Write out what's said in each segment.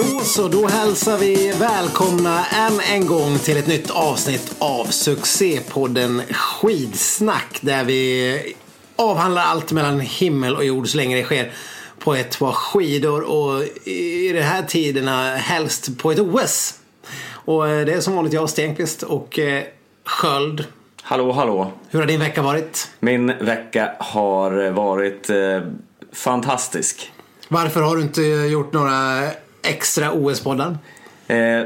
Då så. Då hälsar vi välkomna än en gång till ett nytt avsnitt av succépodden Skidsnack. Där vi avhandlar allt mellan himmel och jord så länge det sker på ett par skidor och i de här tiderna helst på ett OS. Och eh, det är som vanligt jag, Stenqvist och eh, Sköld. Hallå, hallå. Hur har din vecka varit? Min vecka har varit eh, fantastisk. Varför har du inte gjort några extra OS-poddar? Eh,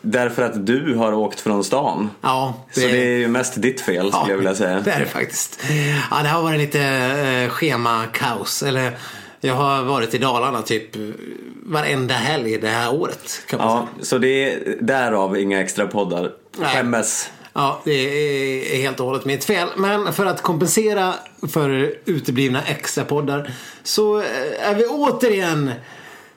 därför att du har åkt från stan. Ja, Så det är ju mest ditt fel skulle jag vilja säga. Det är det faktiskt. Ja, det har varit lite eh, schemakaos. Eller jag har varit i Dalarna typ varenda helg det här året. Kan man Ja, säga. så det är därav inga extra poddar. Skämmes. ja, det är helt och hållet mitt fel. Men för att kompensera för uteblivna extrapoddar så eh, är vi återigen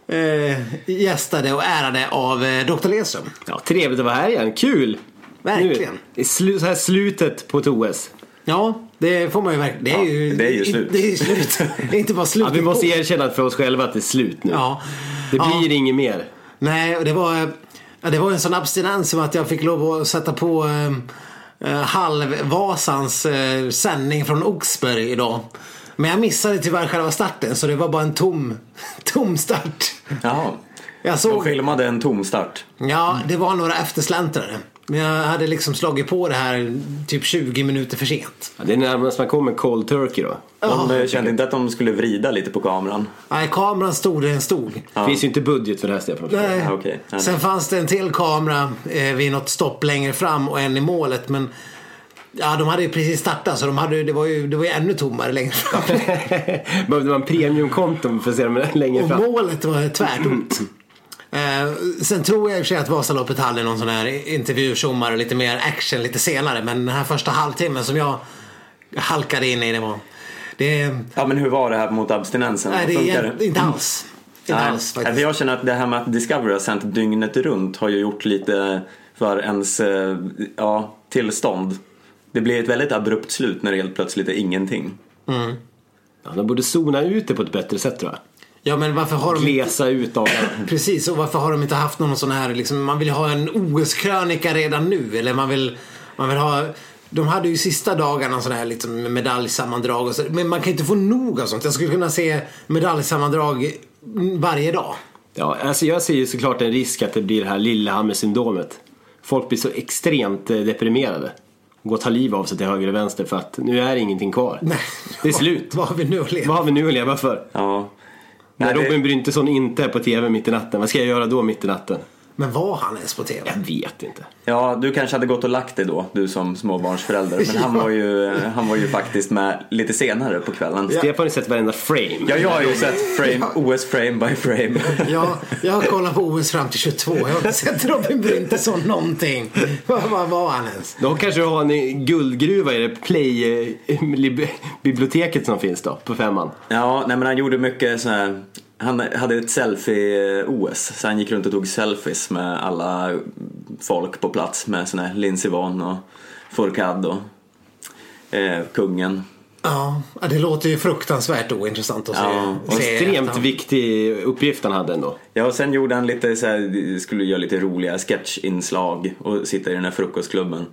eh, gästade och ärade av eh, Dr. Leström. Ja, trevligt att vara här igen. Kul! Verkligen. Nu, slu, så här slutet på ett OS. Ja, det får man ju verkligen. Det är Ja, ju, det är ju slut. Det är ju slut. Det är inte bara Ja, slut. vi måste erkänna för oss själva att det är slut nu. Ja. Det Ja. blir inget mer. Nej, och det var, ja, det var en sån abstinens som att jag fick lov att sätta på eh, eh, Halvvasans eh, sändning från Oxberg idag. Men jag missade tyvärr själva starten så det var bara en tom, tom start. Jaha. Jag De såg, filmade en tomstart. ja, det var några eftersläntrare. Men jag hade liksom slagit på det här typ 20 minuter för sent. Ja, det är närmast man kommer cold turkey då. De eh, kände inte att de skulle vrida lite på kameran. Nej, kameran stod där den stod. Det finns ju inte budget för det här Stefan. Nej. Ja. Ja, Sen fanns det en till kamera eh, vid något stopp längre fram och en i målet. Men ja, de hade ju precis startat så de hade, det, var ju, det var ju ännu tommare längre fram. Behövde man premiumkonton för att se dem längre och fram? målet var tvärtomt. Eh, sen tror jag i och för sig att Vasaloppet hade någon sån här intervjusommar lite mer action lite senare. Men den här första halvtimmen som jag halkade in i det var... Det, Ja, men hur var det här mot abstinensen? nej, det är inte alls. Inte Nej, alls faktiskt. jag känner att det här med att Discovery har sänt dygnet runt har ju gjort lite för ens eh, ja, tillstånd. Det blir ett väldigt abrupt slut när det helt plötsligt är ingenting. Ja, de borde zona ut det på ett bättre sätt tror jag. Ja men varför har de inte... Glesa ut dagarna. Precis, och varför har de inte haft någon sån här, liksom, man vill ha en OS-krönika redan nu. Eller man vill, man vill ha, de hade ju sista dagarna sån här liksom, medaljsammandrag och så, Men man kan inte få nog av sånt. Jag skulle kunna se medaljsammandrag varje dag. Ja, alltså jag ser ju såklart en risk att det blir det här Lillehammer-syndromet. Folk blir så extremt eh, deprimerade. Går och tar liv av sig till höger och vänster för att nu är ingenting kvar. Nej. Det är slut. Vad har vi nu att leva? Vad har vi nu att leva för? Ja. När Nej, det- Robin Bryntesson inte är på TV mitt i natten, vad ska jag göra då mitt i natten? Men var han ens på TV? Jag vet inte. Ja, du kanske hade gått och lagt dig då, du som småbarnsförälder. Men han var ju, han var ju faktiskt med lite senare på kvällen. Ja, Stefan har ju sett varenda frame. jag har ju sett frame, OS frame by frame. Ja, jag har kollat på OS fram till 22. Jag har inte sett Robin Bryntesson någonting. Vad vad var han ens? Då kanske du har en guldgruva i det Play-biblioteket som finns då, på femman. Ja, nej men han gjorde mycket så här. Han hade ett selfie-OS, så han gick runt och tog selfies med alla folk på plats med såna här Lindsey Vonn och Fourcade och eh, kungen. Ja, det låter ju fruktansvärt ointressant att se. Ja, Och se extremt han- viktig uppgift han hade ändå. Ja, och sen gjorde han lite så här, skulle göra lite roliga sketchinslag och sitta i den här frukostklubben.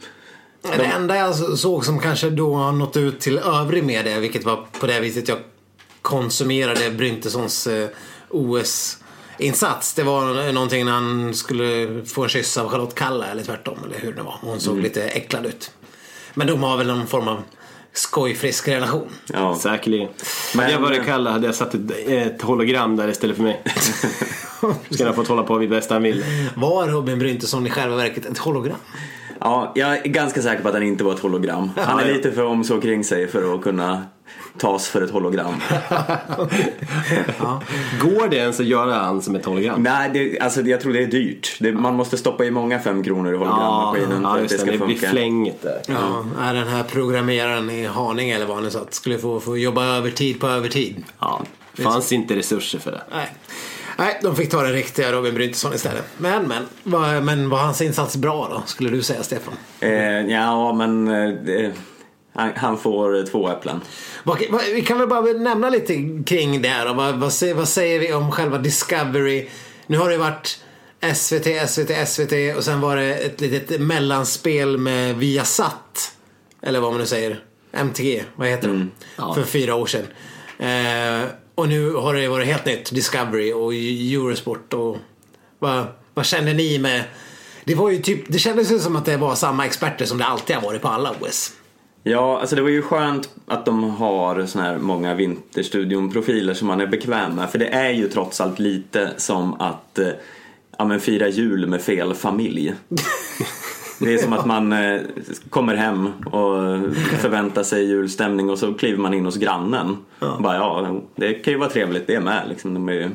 Det enda jag såg som kanske då har nått ut till övrig media, vilket var på det viset jag konsumerade Bryntessons eh, OS-insats. Det var någonting när han skulle få en kyss av Charlotte Kalla eller tvärtom, eller hur det var. Hon såg lite äcklad ut. Men de har väl någon form av skojfrisk relation. Ja. Säkerligen. Men- Hade jag varit Kalle hade jag satt ett, ett hologram där istället för mig. Skulle ha fått hålla på vid bästa han vill. Var Robin Bryntesson i själva verket ett hologram? Ja, jag är ganska säker på att han inte var ett hologram. Han är Ja, ja. lite för om så kring sig för att kunna tas för ett hologram. Går det ens att göra han som ett hologram? Nej, det, alltså, jag tror det är dyrt. Det, man måste stoppa i många fem kronor i hologrammaskinen ja, för att just det det. ska Det blir funka. flängigt där. Ja, är den här programmeraren i Haninge eller vad han nu satt skulle få, få jobba övertid på övertid. Ja, fanns inte resurser för det. Nej. Nej, de fick ta den riktiga Robin Bryntesson istället. Men, men. Var, men var hans insats bra då, skulle du säga Stefan? Eh, ja, men eh, han, han får två äpplen. Vi kan väl bara nämna lite kring det här. Vad, vad, säger, vad säger vi om själva Discovery Nu har det varit SVT, SVT, SVT och sen var det ett litet mellanspel med Viasat. Eller vad man nu säger. MTG, vad heter de? Ja. För fyra år sedan. Eh, och nu har det varit helt nytt. Discovery och Eurosport och vad, vad känner ni med? Det var ju typ, det kändes ju som att det var samma experter som det alltid har varit på alla OS. Ja, alltså det var ju skönt att de har såna här många Vinterstudion-profiler som man är bekväm med. För det är ju trots allt lite som att eh, ja, men fira jul med fel familj. Det är som att man eh, kommer hem och förväntar sig julstämning och så kliver man in hos grannen. Och bara, ja, det kan ju vara trevligt det med. Liksom. De är ju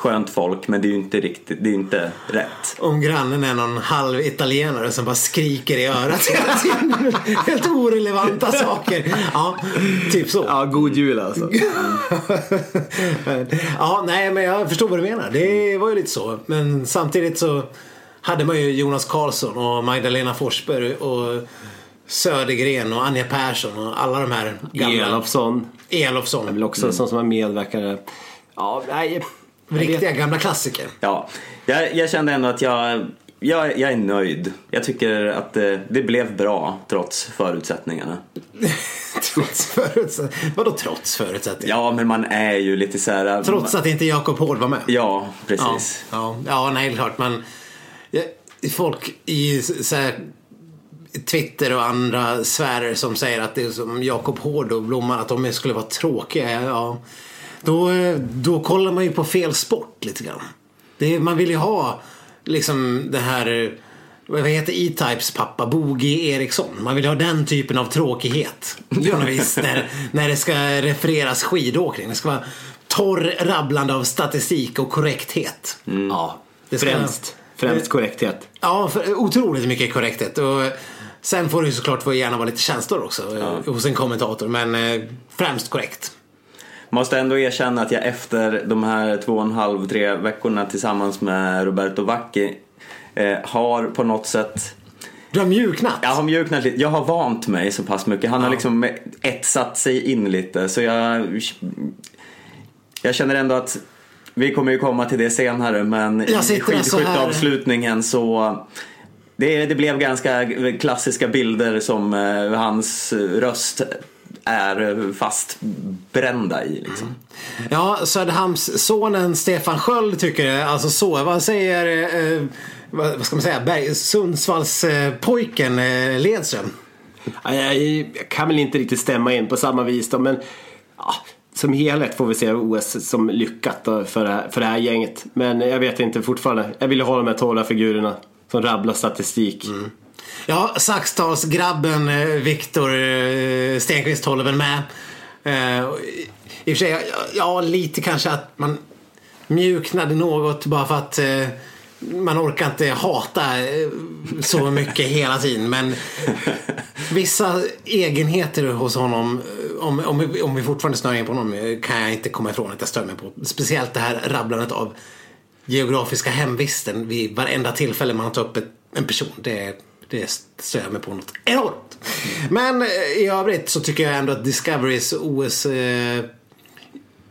skönt folk men det är ju inte riktigt, det är inte rätt. Om grannen är någon halv italienare som bara skriker i örat hela tiden. Helt orelevanta saker. Ja, typ så. Ja, god jul alltså. Ja, nej men jag förstår vad du menar. Det var ju lite så. Men samtidigt så hade man ju Jonas Karlsson och Magdalena Forsberg och Södergren och Anja Persson och alla de här gamla. Elofsson. Elofsson. är väl också en sån som har medverkare. Ja, nej. Riktiga gamla klassiker. Ja, jag, jag kände ändå att jag, jag, jag är nöjd. Jag tycker att det, det blev bra trots förutsättningarna. trots förutsättningar. Vadå trots förutsättningar? Ja, men man är ju lite så här... Trots att inte Jakob Hård var med? Ja, Ja, precis. ja, ja nej, det är klart. Man, ja, folk i så här, Twitter och andra sfärer som säger att det är som Jakob Hård och Blomman, att de skulle vara tråkiga. Ja, då, då kollar man ju på fel sport lite grann. Det, man vill ju ha liksom det här vad heter E-Types pappa? Bogi Eriksson. Man vill ha den typen av tråkighet. På något vis, när, när det ska refereras skidåkning. Det ska vara torr rabblande av statistik och korrekthet. Ja, Det ska- främst. Främst korrekthet. Ja, för, otroligt mycket korrekthet. Och sen får det ju såklart gärna vara lite känslor också eh, hos en kommentator. Men eh, främst korrekt. Måste ändå erkänna att jag efter de här två och en halv, tre veckorna tillsammans med Roberto Vacchi eh, har på något sätt Du har mjuknat. Jag har mjuknat lite. Jag har vant mig så pass mycket. Han har liksom etsat sig in lite. Så jag, jag känner ändå att vi kommer ju komma till det senare men Jag i alltså skidskytteavslutningen så det, det blev ganska klassiska bilder som eh, hans röst är fastbrända i. Liksom. Ja, Söderhamnssonen Stefan Sköld tycker alltså så. Vad säger, eh, vad vad ska man säga, Berg, Sundsvallspojken eh, Ledström? Ja, Jag, jag kan väl inte riktigt stämma in på samma vis då, men som helhet får vi se OS som lyckat för, det här, för det här gänget. Men jag vet inte fortfarande. Jag ville ha de här tåliga figurerna som rabblar statistik. Mm. Ja, Saxtalsgrabben eh, Viktor eh, Stenqvist håller väl med. Eh, I- och för sig, ja, lite kanske att man mjuknade något bara för att man orkar inte hata eh, så mycket hela tiden. Men vissa egenheter hos honom, eh, om, om, vi- om vi fortfarande snör in på honom, eh, kan jag inte komma ifrån att jag stör mig på. Speciellt det här rabblandet av geografiska hemvisten vid varenda tillfälle man tar upp ett, en person. Det, det stör jag mig på något enormt. Men eh, i övrigt så tycker jag ändå att Discoverys OS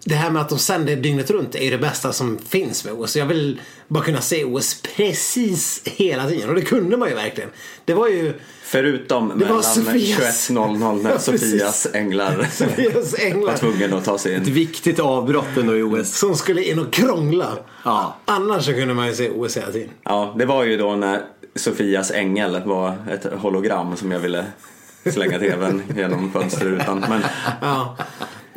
det här med att de sänder dygnet runt är det bästa som finns med OS. Jag vill bara kunna se OS precis hela tiden och det kunde man ju verkligen. Det var ju Förutom var mellan Sofias- 21.00 när Ja. Sofias änglar Sofias var änglar tvungen att ta sig Ett in. viktigt avbrott ändå i OS. som skulle in och krångla. Ja. Annars så kunde man ju se OS hela tiden. Ja, det var ju då när Sofias ängel var ett hologram som jag ville slänga tvn genom fönsterrutan. Men Ja.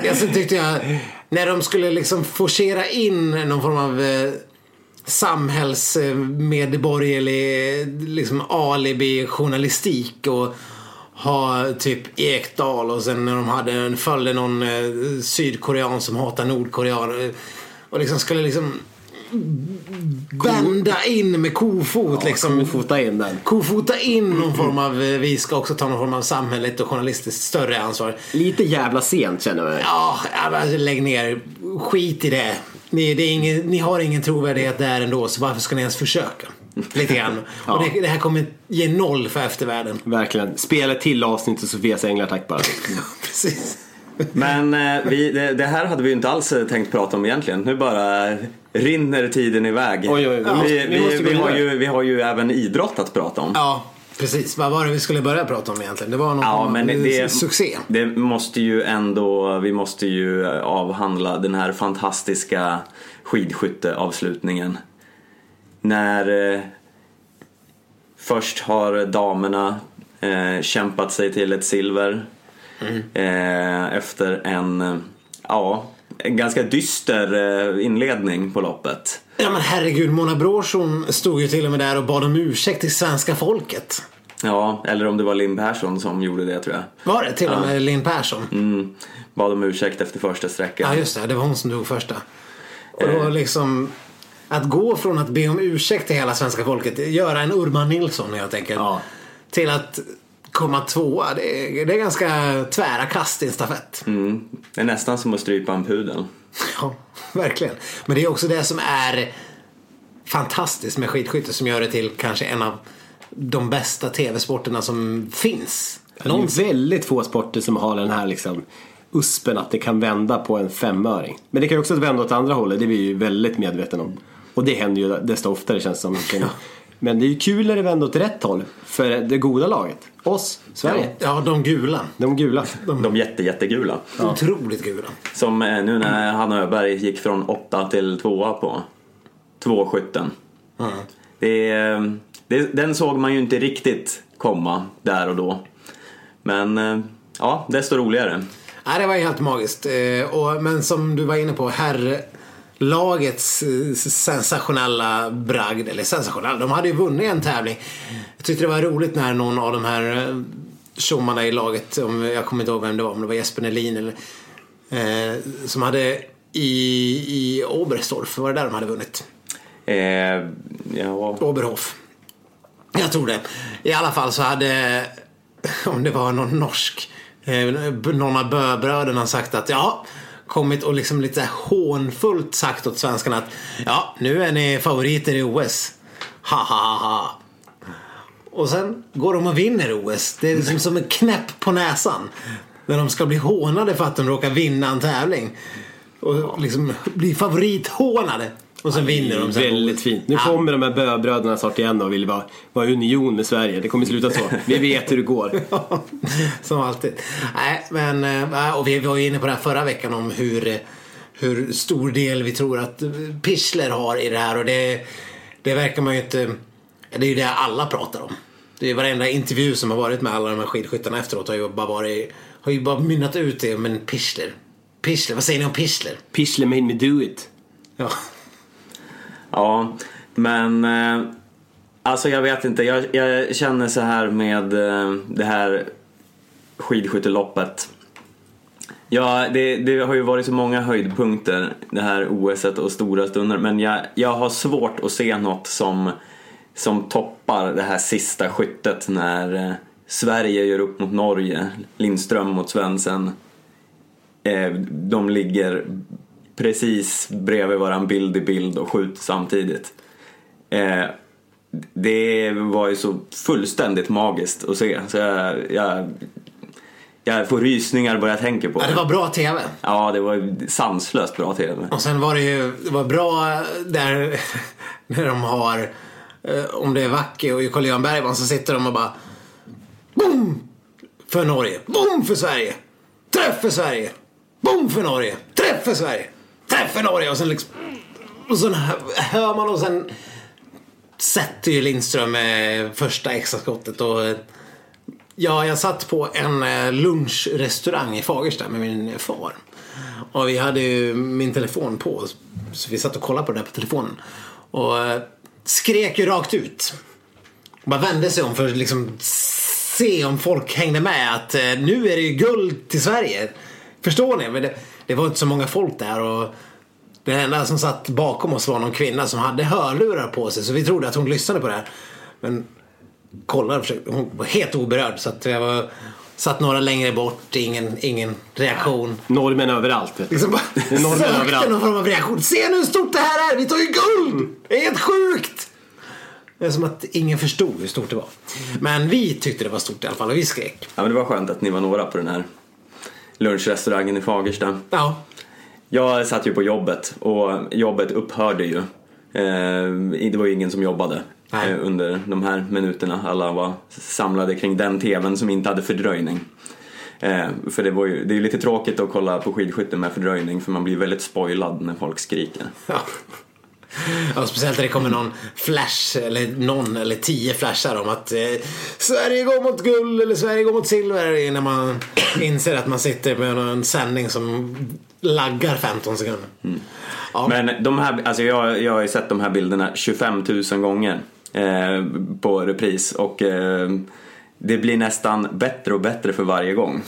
Jag så tyckte jag när de skulle liksom forcera in någon form av eh, samhällsmedborgerlig eh, liksom alibi-journalistik och ha typ Ekdal och sen när de hade, följde någon eh, sydkorean som hatar Nordkoreaner och liksom skulle liksom vända in med kofot liksom. Kofota in den. Kofota in någon form av, eh, vi ska också ta någon form av samhälleligt och journalistiskt större ansvar. Lite jävla sent känner jag. Ja, ja, men lägg ner. Skit i det. Ni, det ingen, ni har ingen trovärdighet där ändå, så varför ska ni ens försöka? Lite grann. Ja. Och det, det här kommer ge noll för eftervärlden. Verkligen. Spela till avsnitt till Sofias änglar tack bara. Precis. Men eh, vi, det, det här hade vi ju inte alls eh, tänkt prata om egentligen. Nu bara rinner tiden iväg. Oj, oj, oj. Vi, Vi vi, har ju, vi har ju även idrott att prata om. Ja, precis. Vad var det vi skulle börja prata om egentligen? Det var någon Ja, men det, succé. det måste ju ändå, vi måste ju avhandla den här fantastiska skidskytteavslutningen. När eh, först har damerna eh, kämpat sig till ett silver eh, efter en, eh, ja, en ganska dyster eh, inledning på loppet. Ja men herregud, Mona Brorsson stod ju till och med där och bad om ursäkt till svenska folket. Ja, eller om det var Linn Persson som gjorde det tror jag. Var det till och med Linn Persson? Mm, bad om ursäkt efter första sträckan. Ja just det, det var hon som dog första. Och då liksom att gå från att be om ursäkt till hela svenska folket, göra en Urban Nilsson helt enkelt. Ja. Till att komma tvåa, det är, det är ganska tvära kast i en stafett. Mm, det är nästan som att strypa en pudel. Ja, verkligen. Men det är också det som är fantastiskt med skidskytte som gör det till kanske en av de bästa tv-sporterna som finns. Det är väldigt få sporter som har den här liksom uspen att det kan vända på en femöring. Men det kan ju också vända åt andra hållet, det är vi ju väldigt medvetna om. Och det händer ju desto oftare känns det som. Men det är ju kul när det vänder åt rätt håll. För det goda laget. Oss, Sverige. Ja, de gula. De gula. De jätte, jättegula. Otroligt gula. Som eh, nu när Hanna Öberg gick från åtta till tvåa på tvåskytten. Det, eh, det, den såg man ju inte riktigt komma där och då. Men eh, ja, desto roligare. Nej, det var helt magiskt. Och, men som du var inne på, herrlagets eh, sensationella bragd. Eller sensationella, de hade ju vunnit en tävling. Jag tyckte det var roligt när någon av de här eh, tjommarna i laget, om, jag kommer inte ihåg vem det var, om det var Jesper Nelin eller eh, som hade i, i Oberstdorf, var det där de hade vunnit? Eh, ja, Oberhof. Jag tror det. I alla fall så hade, om det var någon norsk, eh, någon av böbröderna sagt att ja, kommit och liksom lite hånfullt sagt åt svenskarna att ja, nu är ni favoriter i OS. Ha ha ha ha. Och sen går de och vinner OS. Det är liksom som en knäpp på näsan. När de ska bli hånade för att de råkar vinna en tävling. Och liksom bli favorithånade. Och sen vinner de sen Väldigt OS. fint. Nu kommer de här böbröderna snart igen och vill vara, vara i union med Sverige. Det kommer sluta så. Vi vet hur det går. Som alltid. Nej, men eh, och vi var ju inne på det här förra veckan om hur, hur stor del vi tror att Pichler har i det här och det, det verkar man ju inte... Det är ju det alla pratar om. Det är varenda intervju som har varit med alla de här skidskyttarna efteråt har ju bara varit har ju bara mynnat ut det men Pichler. Pichler, vad säger ni om Pichler? Pichler made me do it. Ja ja men eh, alltså jag vet inte. Jag, jag känner så här med eh, det här skidskytteloppet. Ja, det, det har ju varit så många höjdpunkter det här OSet och stora stunder men jag, jag har svårt att se något som, som toppar det här sista skyttet när eh, Sverige gör upp mot Norge, Lindström mot Svensen. Eh, de ligger precis bredvid varann bild i bild och skjuter samtidigt. Eh, det var ju så fullständigt magiskt att se så jag, jag, jag får rysningar bara jag tänker på ja, det var bra TV. Ja, det var sanslöst bra TV. Och sen var det ju det var bra där när de har eh, om det är Vacke och Carl-Johan Bergman så sitter de och bara Boom! För Norge. Boom för Sverige. Träff för Sverige. Boom för Norge. Träff för Sverige. För Norge. Och sen liksom och sen hör man och sen sätter ju Lindström eh, första extraskottet och eh, Ja, jag satt på en eh, lunchrestaurang i Fagersta med min far. Och vi hade ju min telefon på. Så vi satt och kollade på det där på telefonen. Och skrek ju rakt ut. Och bara vände sig om för att liksom se om folk hängde med. Att nu är det ju guld till Sverige. Förstår ni? Men det, det var inte så många folk där. Och det enda som satt bakom oss var någon kvinna som hade hörlurar på sig. Så vi trodde att hon lyssnade på det här. Men kollade. Hon var helt oberörd. Så att jag var, satt några längre bort. Ingen, ingen reaktion. Norrmän överallt. Liksom bara Det är norrmän sökte överallt. någon form av reaktion. Se nu hur stort det här är! Vi tar ju guld! Det är helt sjukt! Det är som att ingen förstod hur stort det var. Men vi tyckte det var stort i alla fall och vi skrek. Ja, men det var skönt att ni var några på den här lunchrestaurangen i Fagersta. Ja. Jag satt ju på jobbet och jobbet upphörde ju. Eh, det var ju ingen som jobbade Nej. eh, under de här minuterna. Alla var samlade kring den tvn som inte hade fördröjning. Eh, för det, var ju, det är ju lite tråkigt att kolla på skidskytte med fördröjning för man blir väldigt spoilad när folk skriker. Ja. Ja, speciellt när det kommer någon flash eller någon eller tio flashar om att eh, Sverige går mot guld eller Sverige går mot silver när man inser att man sitter med en sändning som laggar 15 sekunder. Ja. Men de här, alltså jag, jag har ju sett de här bilderna 25 000 gånger eh, på repris och eh, det blir nästan bättre och bättre för varje gång.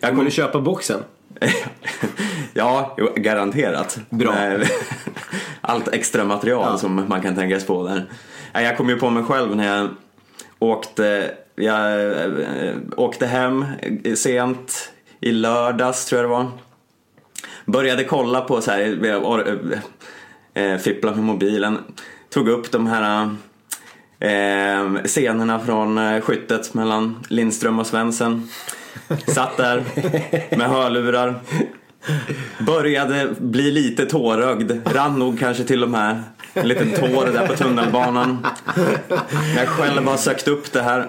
Jag Kommer du köpa boxen? ja, garanterat. Bra. Allt extra material Ja. som man kan tänkas på där. Jag kom ju på mig själv när jag åkte, jag eh, åkte hem sent i lördags tror jag det var. Började kolla på så här, jag or- eh, fippla med mobilen. Tog upp de här eh, scenerna från eh, skyttet mellan Lindström och Svensson. Satt där med hörlurar. Började bli lite tårögd. Rann nog kanske till och med en liten tår där på tunnelbanan. Jag själv har sökt upp det här.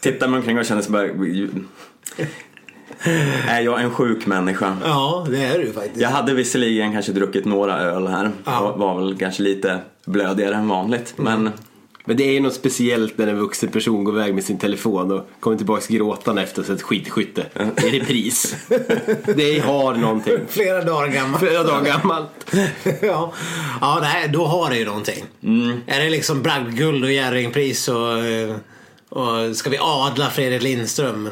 Tittade mig omkring och kände så bara... Är jag en sjuk människa? ja, det är du faktiskt. Jag hade visserligen kanske druckit några öl här Ja. var väl kanske lite blödigare än vanligt. Men Men det är ju något speciellt när en vuxen person går iväg med sin telefon och kommer tillbaks gråtande efter att ha sett skidskytte i repris. Det har någonting. Flera dagar gammal. Flera dagar gammalt. ja, ja nej, då har det ju någonting. Mm. Är det liksom bragdguld och Jerringpris och, eh, och ska vi adla Fredrik Lindström?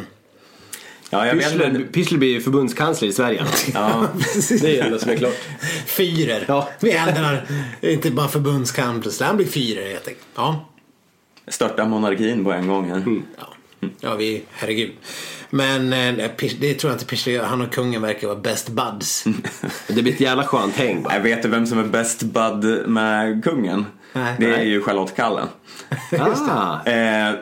Ja, jag vet Pyssler, inte. Pyssler blir ju förbundskansler i Sverige. Ja, Det är ju ändå som är klart. Fyrer. Ja. Vi ändrar inte bara förbundskansler, han blir fyrer helt enkelt. Ja. störta monarkin på en gång här. Ja, ja vi, herregud. Men eh, det tror jag inte Pyssler gör. Han och kungen verkar vara best buds. Det blir ett jävla skönt häng bara. Jag vet du vem som är best bud med kungen? Nej. det är ju Charlotte Kalla. Ah, Eh,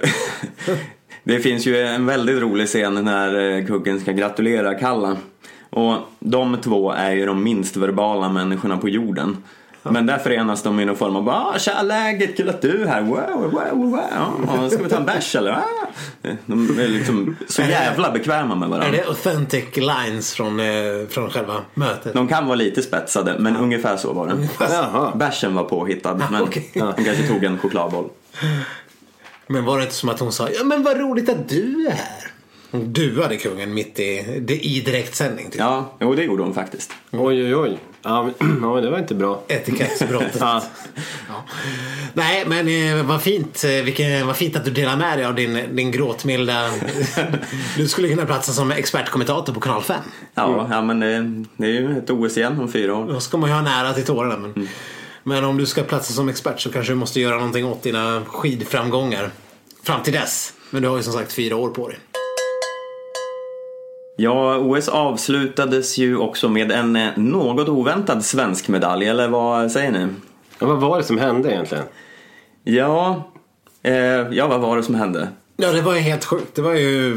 det finns ju en väldigt rolig scen när eh, kungen ska gratulera Kalla. Och de två är ju de minst verbala människorna på jorden. Men där förenas de i någon form av bara ah, “Tja läget, kul att du är här, wow, wow, wow, wow. Ja, ska vi ta en bärs eller?” ah. De är liksom så jävla bekväma med Är varandra. det authentic lines från, eh, från själva mötet? De kan vara lite spetsade, men ungefär så var det. Bärsen var påhittad, men okej. hon kanske tog en chokladboll. Men var det inte som att hon sa ja men vad roligt att du är här? Hon duade kungen mitt i, det, i direktsändning. Typ. Ja, jo det gjorde hon faktiskt. Oj, oj, oj. Ja, men, det var inte bra. Etikettsbrottet. Ja. Ja. Nej men eh, vad fint. eh, Vilken, vad fint att du delar med dig av din, din gråtmilda... du skulle kunna platsa som expertkommentator på kanal 5. Ja, ja men det, det är ju ett OS igen om fyra år. Då ska man ju ha nära till tårarna. Men, men om du ska platsa som expert så kanske du måste göra någonting åt dina skidframgångar. Fram till dess. Men du har ju som sagt fyra år på dig. Ja, OS avslutades ju också med en eh, något oväntad svensk medalj, eller vad säger ni? Ja, vad var det som hände egentligen? Ja, eh, ja vad var det som hände? Ja, det var ju helt sjukt. Det var ju...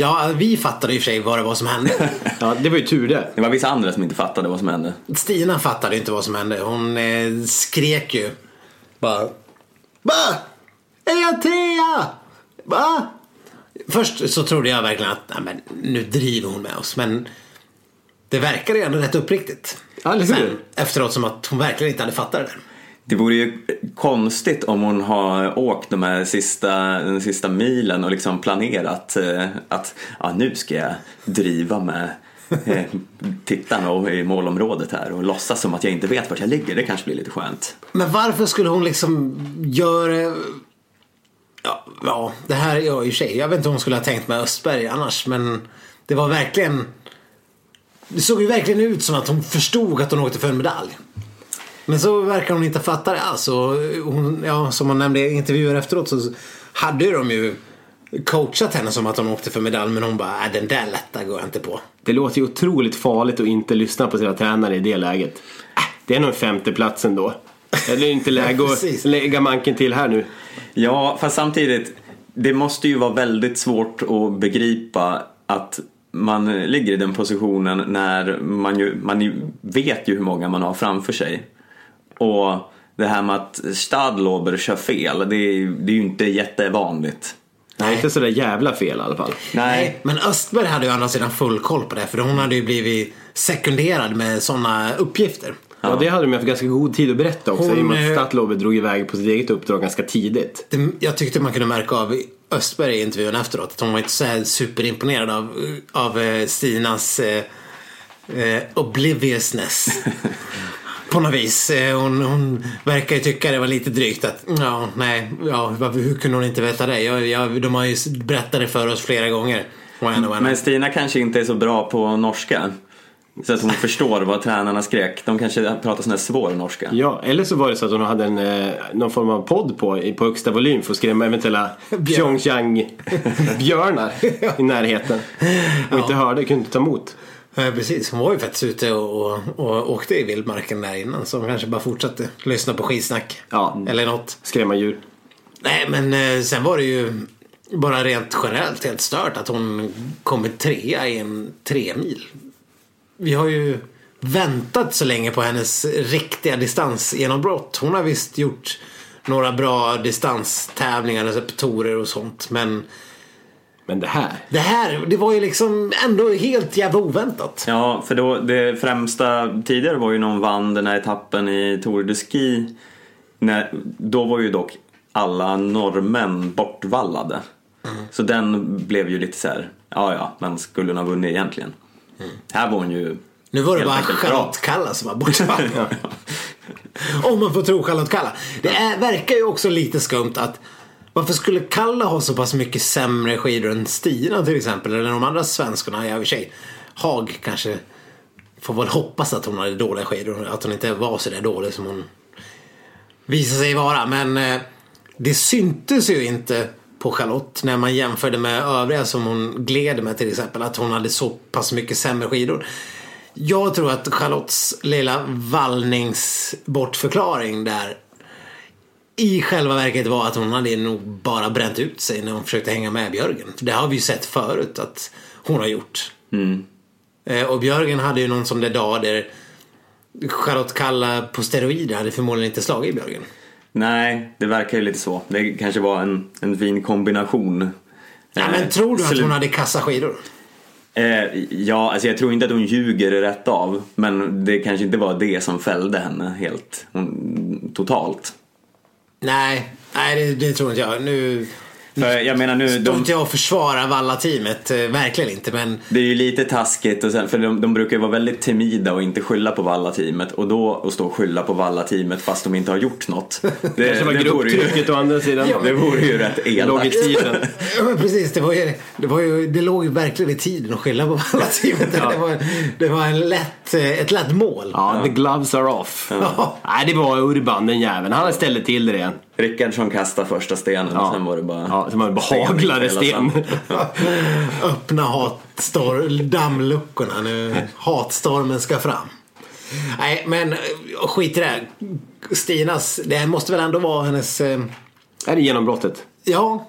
Ja, vi fattade i och för sig vad det var som hände. Ja, det var ju tur det. Det var vissa andra som inte fattade vad som hände. Stina fattade inte vad som hände. Hon eh, skrek ju. Bara... Va? Är jag trea? Va? Först så trodde jag verkligen att nej, men, nu driver hon med oss. Men det verkade ändå rätt uppriktigt. Ja? Sen, efteråt som att hon verkligen inte hade fattat det där. Det vore ju konstigt om hon har åkt de här sista, den sista milen och liksom planerat eh, att ja, nu ska jag driva med eh, tittarna i målområdet här och låtsas som att jag inte vet vart jag ligger. Det kanske blir lite skönt. Men varför skulle hon liksom göra... Ja, ja det här är jag i och för sig. Jag vet inte om hon skulle ha tänkt med Östberg annars. Men det var verkligen... Det såg ju verkligen ut som att hon förstod att hon åkte för en medalj. Men så verkar hon inte fatta det alls. Och hon, ja, som hon nämnde i intervjuer efteråt så hade ju de ju coachat henne som att hon åkte för medalj. Men hon bara, äh, den där lätta går jag inte på. Det låter ju otroligt farligt att inte lyssna på sina tränare i det läget. Äh, det är nog femteplatsen då. Det är inte läge att lägga manken till här nu. Ja, fast samtidigt, det måste ju vara väldigt svårt att begripa att man ligger i den positionen när man ju, man ju vet ju hur många man har framför sig. Och det här med att Stadlober kör fel, det är, det är ju inte jättevanligt. Nej, inte sådär jävla fel i alla fall. Nej, men Östberg hade ju å andra sidan full koll på det. För hon hade ju blivit sekunderad med sådana uppgifter. Ja, det hade de haft ganska god tid att berätta också Hon, i och med eh, att Statlober drog iväg på sitt eget uppdrag ganska tidigt. Det, jag tyckte man kunde märka av Östberg i intervjun efteråt att hon var inte så här superimponerad av, av eh, Stinas eh, eh, obliviousness. På något vis. Eh, Hon, hon verkar ju tycka det var lite drygt att ja, nej, ja, hur kunde hon inte veta det? Jag, jag, de har ju berättat det för oss flera gånger. Och en. Men Stina kanske inte är så bra på norska. Så att hon förstår vad tränarna skrek. De kanske pratar sån här svår norska. Ja, eller så var det så att hon hade en, eh, någon form av podd på, på högsta volym för att skrämma eventuella Björn. Pyeongchang-björnar i närheten. Och inte hörde, kunde inte ta emot. Ja, precis. Hon var ju faktiskt ute och, och, och åkte i vildmarken där innan. Så hon kanske bara fortsatte lyssna på skitsnack. Ja. Eller något. Skrämma djur. Nej, men eh, sen var det ju bara rent generellt helt stört att hon kommer trea i en tremil. Vi har ju väntat så länge på hennes riktiga distansgenombrott. Hon har visst gjort några bra distanstävlingar, alltså på torer och sånt. Men Men det här. det här, det var ju liksom ändå helt jävla oväntat. Ja, för då, det främsta tidigare var ju när hon vann den här etappen i Tour de Ski. När, då var ju dock alla norrmän bortvallade. Så den blev ju lite så här, ja ja, men skulle hon ha vunnit egentligen? Här var hon ju Nu var det bara. Charlotte Kalla som var borta. Om man får tro Charlotte Kalla. Det är, verkar ju också lite skumt att varför skulle Kalla ha så pass mycket sämre skidor än Stina till exempel? Eller de andra svenskorna? Ja, i och för sig. Haag kanske får väl hoppas att hon hade dåliga skidor. Att hon inte var så där dålig som hon visar sig vara. Men eh, det syntes ju inte på Charlotte när man jämförde med övriga som hon gled med till exempel. Att hon hade så pass mycket sämre skidor. Jag tror att Charlottes lilla vallningsbortförklaring där i själva verket var att hon hade nog bara bränt ut sig när hon försökte hänga med Björgen. För det har vi ju sett förut att hon har gjort. Eh, Och Björgen hade ju någon sån där dag där Charlotte Kalla på steroider hade förmodligen inte slagit Björgen. Nej, det verkar ju lite så. Det kanske var en, en fin kombination. Ja, Eh, men tror du att slut- hon hade kassa skidor? Eh, ja, alltså jag tror inte att hon ljuger rätt av. Men det kanske inte var det som fällde henne helt hon, totalt. Nej, nej det, det tror inte jag. Nu för jag menar nu, står inte jag och försvarar Valla-teamet. eh, Verkligen inte. Men det är ju lite taskigt och sen, för de, de brukar ju vara väldigt timida och inte skylla på Valla-teamet och då att stå och skylla på Valla-teamet fast de inte har gjort något. Det, Kanske var det, vore ju, grupptrycket å andra sidan. det vore ju rätt Låg i elakt. tiden. Ja, men precis, det, var ju, det, var ju, det låg ju verkligen i tiden att skylla på Valla-teamet. Det, var, det var en lätt, eh, ett lätt mål. Ja, the gloves are off. Ja. Nej, det var Urban den jäveln. Han ställde till det igen. Rickardsson kastade första stenen och sen var det bara... Ja, sen var det bara sten haglade sten. Öppna hatstorm, dammluckorna nu. Hatstormen ska fram. Nej, men eh, skit i det. Stinas, det måste väl ändå vara hennes... eh, Är det genombrottet? Ja.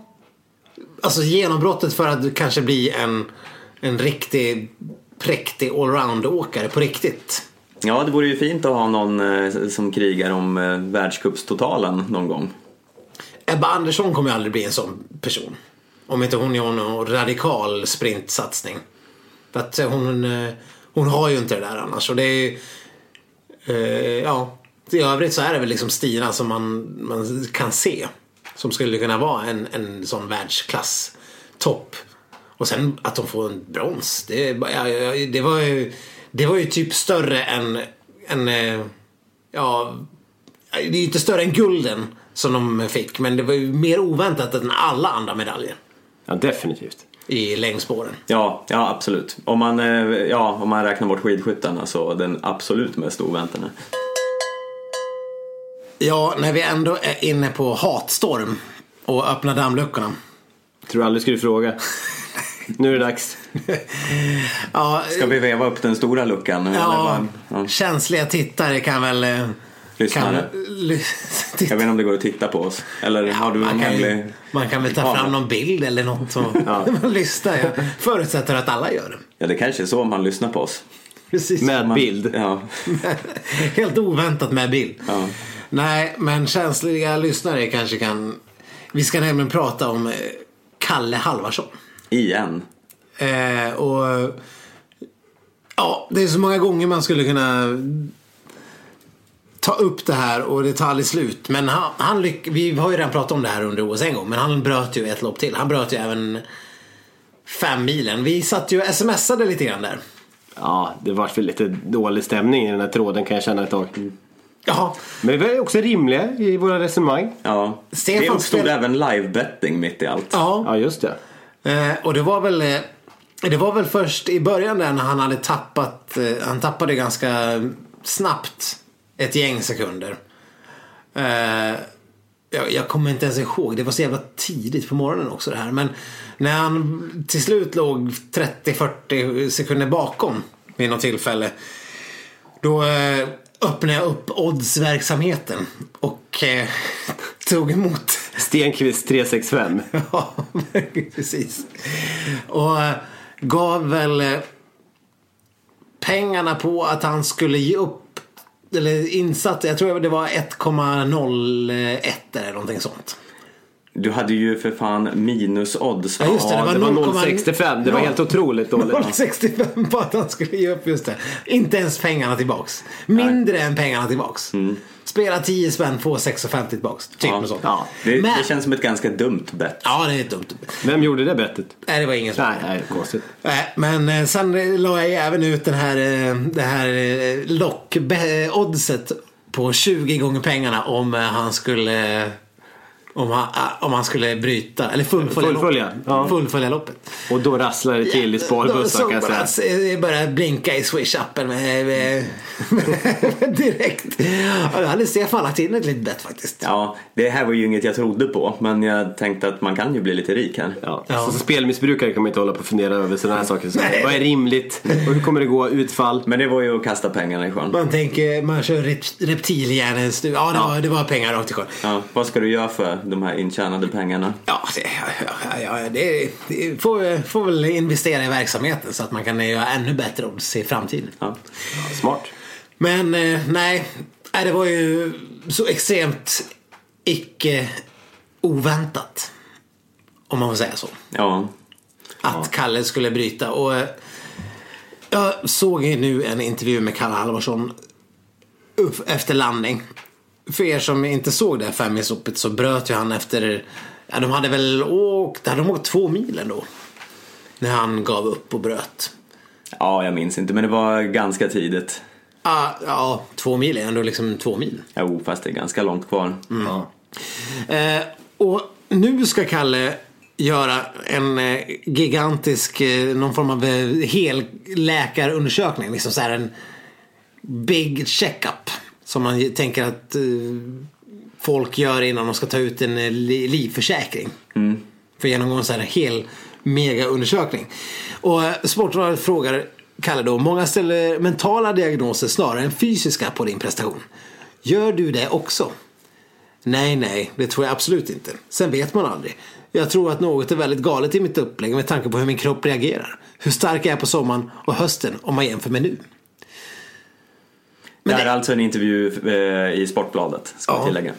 Alltså genombrottet för att kanske bli en, en riktig präktig allround-åkare på riktigt. Ja, det vore ju fint att ha någon eh, som krigar om världscupstotalen någon gång. Ebba Andersson kommer ju aldrig bli en sån person. Om inte hon gör någon radikal sprintsatsning. För att eh, hon, eh, hon har ju inte det där annars. Och det är ju, eh, ja, i övrigt så är det väl liksom Stina som man, man kan se. Som skulle kunna vara en, en sån världsklass topp. Och sen att de får en brons. Det, ja, det, var, ju, det var ju typ större än, än eh, ja, det är ju inte större än gulden som de fick. Men det var ju mer oväntat än alla andra medaljer Ja, definitivt. i längdspåren. Ja, ja absolut. Om man, eh, ja, om man räknar bort skidskyttarna så den absolut mest oväntade. Ja, när vi ändå är inne på hatstorm och öppna dammluckorna. Tror aldrig skulle fråga. Nu är det dags. Ja, Ska vi veva upp den stora luckan? Eller ja, ja. känsliga tittare kan väl eh, lyssnare. ly- Jag vet inte om det går att titta på oss. Eller har du kan, hemlig... man kan väl ta fram någon bild eller något och man lyssnar. Jag förutsätter att alla gör det. Ja, det kanske är så man lyssnar på oss. Precis. Med Man... bild. Ja. Helt oväntat med bild. Ja. Nej, men känsliga lyssnare kanske kan... Vi ska nämligen prata om eh, Kalle Halvarsson. Igen. Eh, och ja, det är så många gånger man skulle kunna ta upp det här och det tar aldrig slut. Men han, han lyck, vi har ju redan pratat om det här under OS en gång. Men han bröt ju ett lopp till. Han bröt ju även fem milen. Vi satt ju och smsade lite grann där. Ja, det var väl lite dålig stämning i den här tråden kan jag känna ett tag. Jaha, Men vi är också rimliga i våra resonemang. Ja. Stefan det uppstod spel- även live-betting mitt i allt. ja. Ja, just det. Eh, och det var väl eh, Det var väl först i början där när han hade tappat eh, Han tappade ganska snabbt Ett gäng sekunder eh, jag, jag kommer inte ens ihåg Det var så jävla tidigt på morgonen också det här Men när han till slut låg 30-40 sekunder bakom Vid något tillfälle Då eh, öppnade jag upp oddsverksamheten Och eh, tog emot Stenqvist 365. Ja, precis. Och eh, gav väl eh, pengarna på att han skulle ge upp. Eller insats, jag tror det var 1,01 eller någonting sånt. Du hade ju för fan minus odds. Ja, just det, det var det var 0,65. 0,65. Det var helt otroligt dåligt. 0,65 på att han skulle ge upp just det. Inte ens pengarna tillbaks. Mindre än pengarna tillbaks. Spela 10 spänn, få 6,50 tillbaks. Typ Ja. något sånt. Ja, Det, Men, det känns som ett ganska dumt bett. ja, det är dumt. Vem gjorde det bettet? Nej, det var ingen som Nej, nej, konstigt. Nej, men eh, sen eh, la jag även ut den här, eh, det här lock-oddset på 20 gånger pengarna om han skulle om han, ah, om han skulle bryta, eller fullfölja, Fullfölja, loppet. ja. fullfölja loppet. Och då rasslar det till i sparbussar kan jag säga. Det började blinka i swish-appen med, med, med, direkt. Ja, Då hade Stefan lagt in ett litet bett faktiskt. Ja, det här var ju inget jag trodde på. Men jag tänkte att man kan ju bli lite rik här. Ja. Ja. Så som spelmissbrukare kan man inte hålla på och fundera över sådana här saker. Så vad är rimligt? Och hur kommer det gå? Utfall? Men det var ju att kasta pengarna i sjön. Man tänker, man kör rep- reptilhjärnens... Ja, det, Var, det var pengar rakt i sjön. Ja, vad ska du göra för de här intjänade pengarna? Ja, det, ja, ja, det, det får, får väl investera i verksamheten så att man kan göra ännu bättre odds i framtiden. Ja. Ja, smart. Men eh, nej, det var ju så extremt icke oväntat. Om man får säga så. ja. Att Kalle skulle bryta. Och eh, jag såg nu en intervju med Kalle Halvarsson efter landning. För er som inte såg det här femmilsloppet så bröt ju han efter, ja de hade väl åkt, hade de åkt två mil ändå? När han gav upp och bröt. Ja, jag minns inte. Men det var ganska tidigt. Ja, ja två mil är ändå liksom två mil. Jo, fast det är ganska långt kvar. Ja. Eh, och nu ska Kalle göra en eh, gigantisk, eh, någon form av eh, helläkarundersökning. Liksom så här en big checkup. Som man tänker att eh, folk gör innan de ska ta ut en eh, li- livförsäkring. För att genomgå en sån här hel megaundersökning. Och eh, Sportbladet frågar Kalle då, många ställer mentala diagnoser snarare än fysiska på din prestation. Gör du det också? Nej, nej, det tror jag absolut inte. Sen vet man aldrig. Jag tror att något är väldigt galet i mitt upplägg med tanke på hur min kropp reagerar. Hur stark jag är på sommaren och hösten om man jämför med nu. Det Men här är det, alltså en intervju eh, i Sportbladet, ska Ja. tillägga.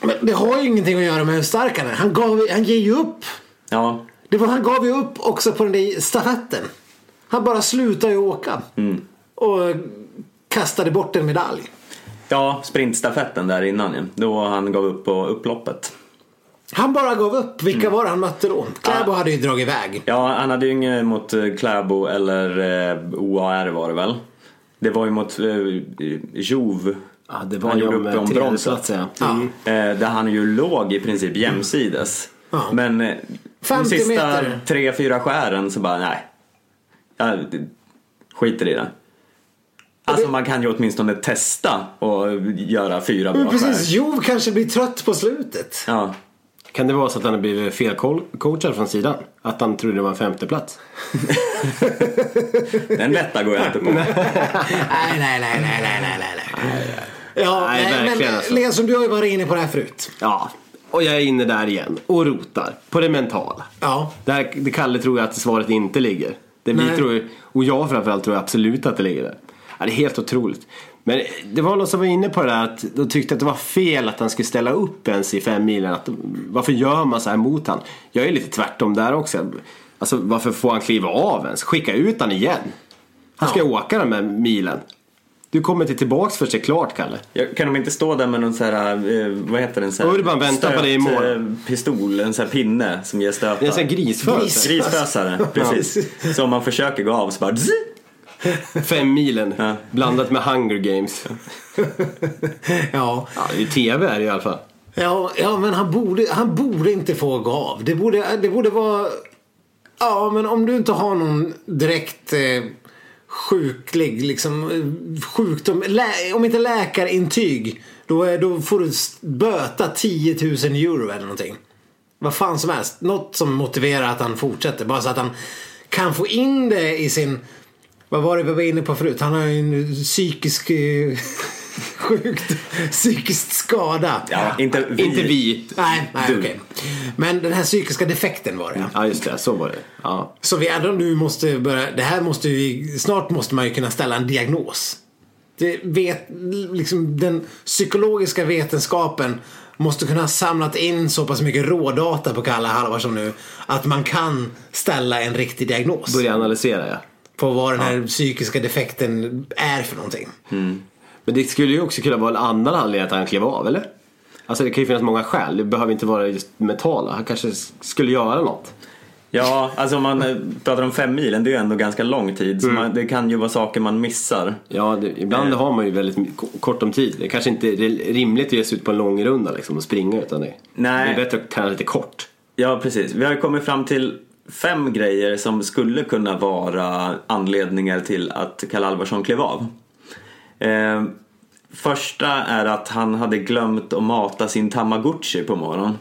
men det har ju ingenting att göra med hur stark han är. Han, gav, han ger ju upp. Ja, Det var, han gav ju upp också på den där stafetten. Han bara slutade ju åka. Och kastade bort en medalj. ja sprintstafetten där innan ju. Då han gav upp på upploppet. Han bara gav upp. Vilka var det han mötte då? Kläbo hade ju dragit iväg. Ja, han hade ju inget mot Kläbo eller eh, OAR var det väl. Det var ju mot eh, Jove. Ja, det var han ju gjorde om upp om tredje bronset. ja. Mm. Eh, där han ju låg i princip jämsides. Ja. Men eh, de 50 sista meter. tre, fyra skären så bara nej. Jag skiter i det. Alltså man kan ju åtminstone testa och göra fyra bra Men precis, skär. Jov kanske blir trött på slutet. Ja. Kan det vara så att han har blivit felcoachad från sidan? Att han trodde det var en femte plats? Den lätta går jag inte på. nej, nej, nej, nej, nej, nej, nej, nej. Ja, Nej, nej, verkligen men alltså. Leson, du har ju varit inne på det här förut. Ja, och jag är inne där igen och rotar på det mentala. Ja. Där, det Kalle tror jag att svaret inte ligger. Det vi Nej. tror, och jag framförallt tror absolut att det ligger där. Ja, det är helt otroligt. Men det var någon som var inne på det där att de tyckte att det var fel att han skulle ställa upp ens i fem milen. Att, varför gör man så här mot han? Jag är lite tvärtom där också. Alltså varför får han kliva av ens? Skicka ut han igen. Han ska Ja. åka den här milen. Du kommer inte tillbaks först det är klart Kalle. Ja, Kan de inte stå där med någon så här, eh, vad heter den? Så här, Urban väntar på dig i mål. eh, pistol, en sån här pinne som ger stötar. En sån här grisfödsel. Gris. Grisfösare, precis. Så om man försöker gå av så bara zzz. Fem milen Ja. blandat med Hunger Games. Ja. Ja, är TV är det i alla fall. Ja, ja men han borde, han borde inte få gå av. Det borde, det borde vara... Ja, men om du inte har någon direkt eh, sjuklig liksom, sjukdom. Lä, om inte läkarintyg. Då, är, då får du böta 10 000 euro eller någonting. Vad fan som helst. Något som motiverar att han fortsätter. Bara så att han kan få in det i sin... Vad var det vi var inne på förut? Han har ju en psykisk... eh, Sjukt psykisk skada. Ja, inte vi. Inte vi. Nej, nej Du. okej. Men den här psykiska defekten var det. Ja just det, så var det. Ja. Så vi ändå nu måste börja, det här måste vi, snart måste man ju kunna ställa en diagnos. Det vet, liksom den psykologiska vetenskapen måste kunna ha samlat in så pass mycket rådata på Kalle Halvarsson nu att man kan ställa en riktig diagnos Börja analysera ja. På vad den här psykiska defekten är för någonting. Men det skulle ju också kunna vara en annan anledning att han klev av eller? Alltså det kan ju finnas många skäl. Det behöver inte vara just mentala. Han kanske skulle göra något. Ja, alltså om man eh, pratar om fem milen, det är ju ändå ganska lång tid. Mm. Så man, det kan ju vara saker man missar. Ja, det, ibland Eh. har man ju väldigt kort om tid. Det kanske inte är rimligt att ge sig ut på en lång runda liksom och springa utan det, Nej. det är bättre att träna lite kort. Ja, precis. Vi har kommit fram till fem grejer som skulle kunna vara anledningar till att Kalle Alvarsson klev av. Eh, första är att han hade glömt att mata sin tamagotchi på morgonen.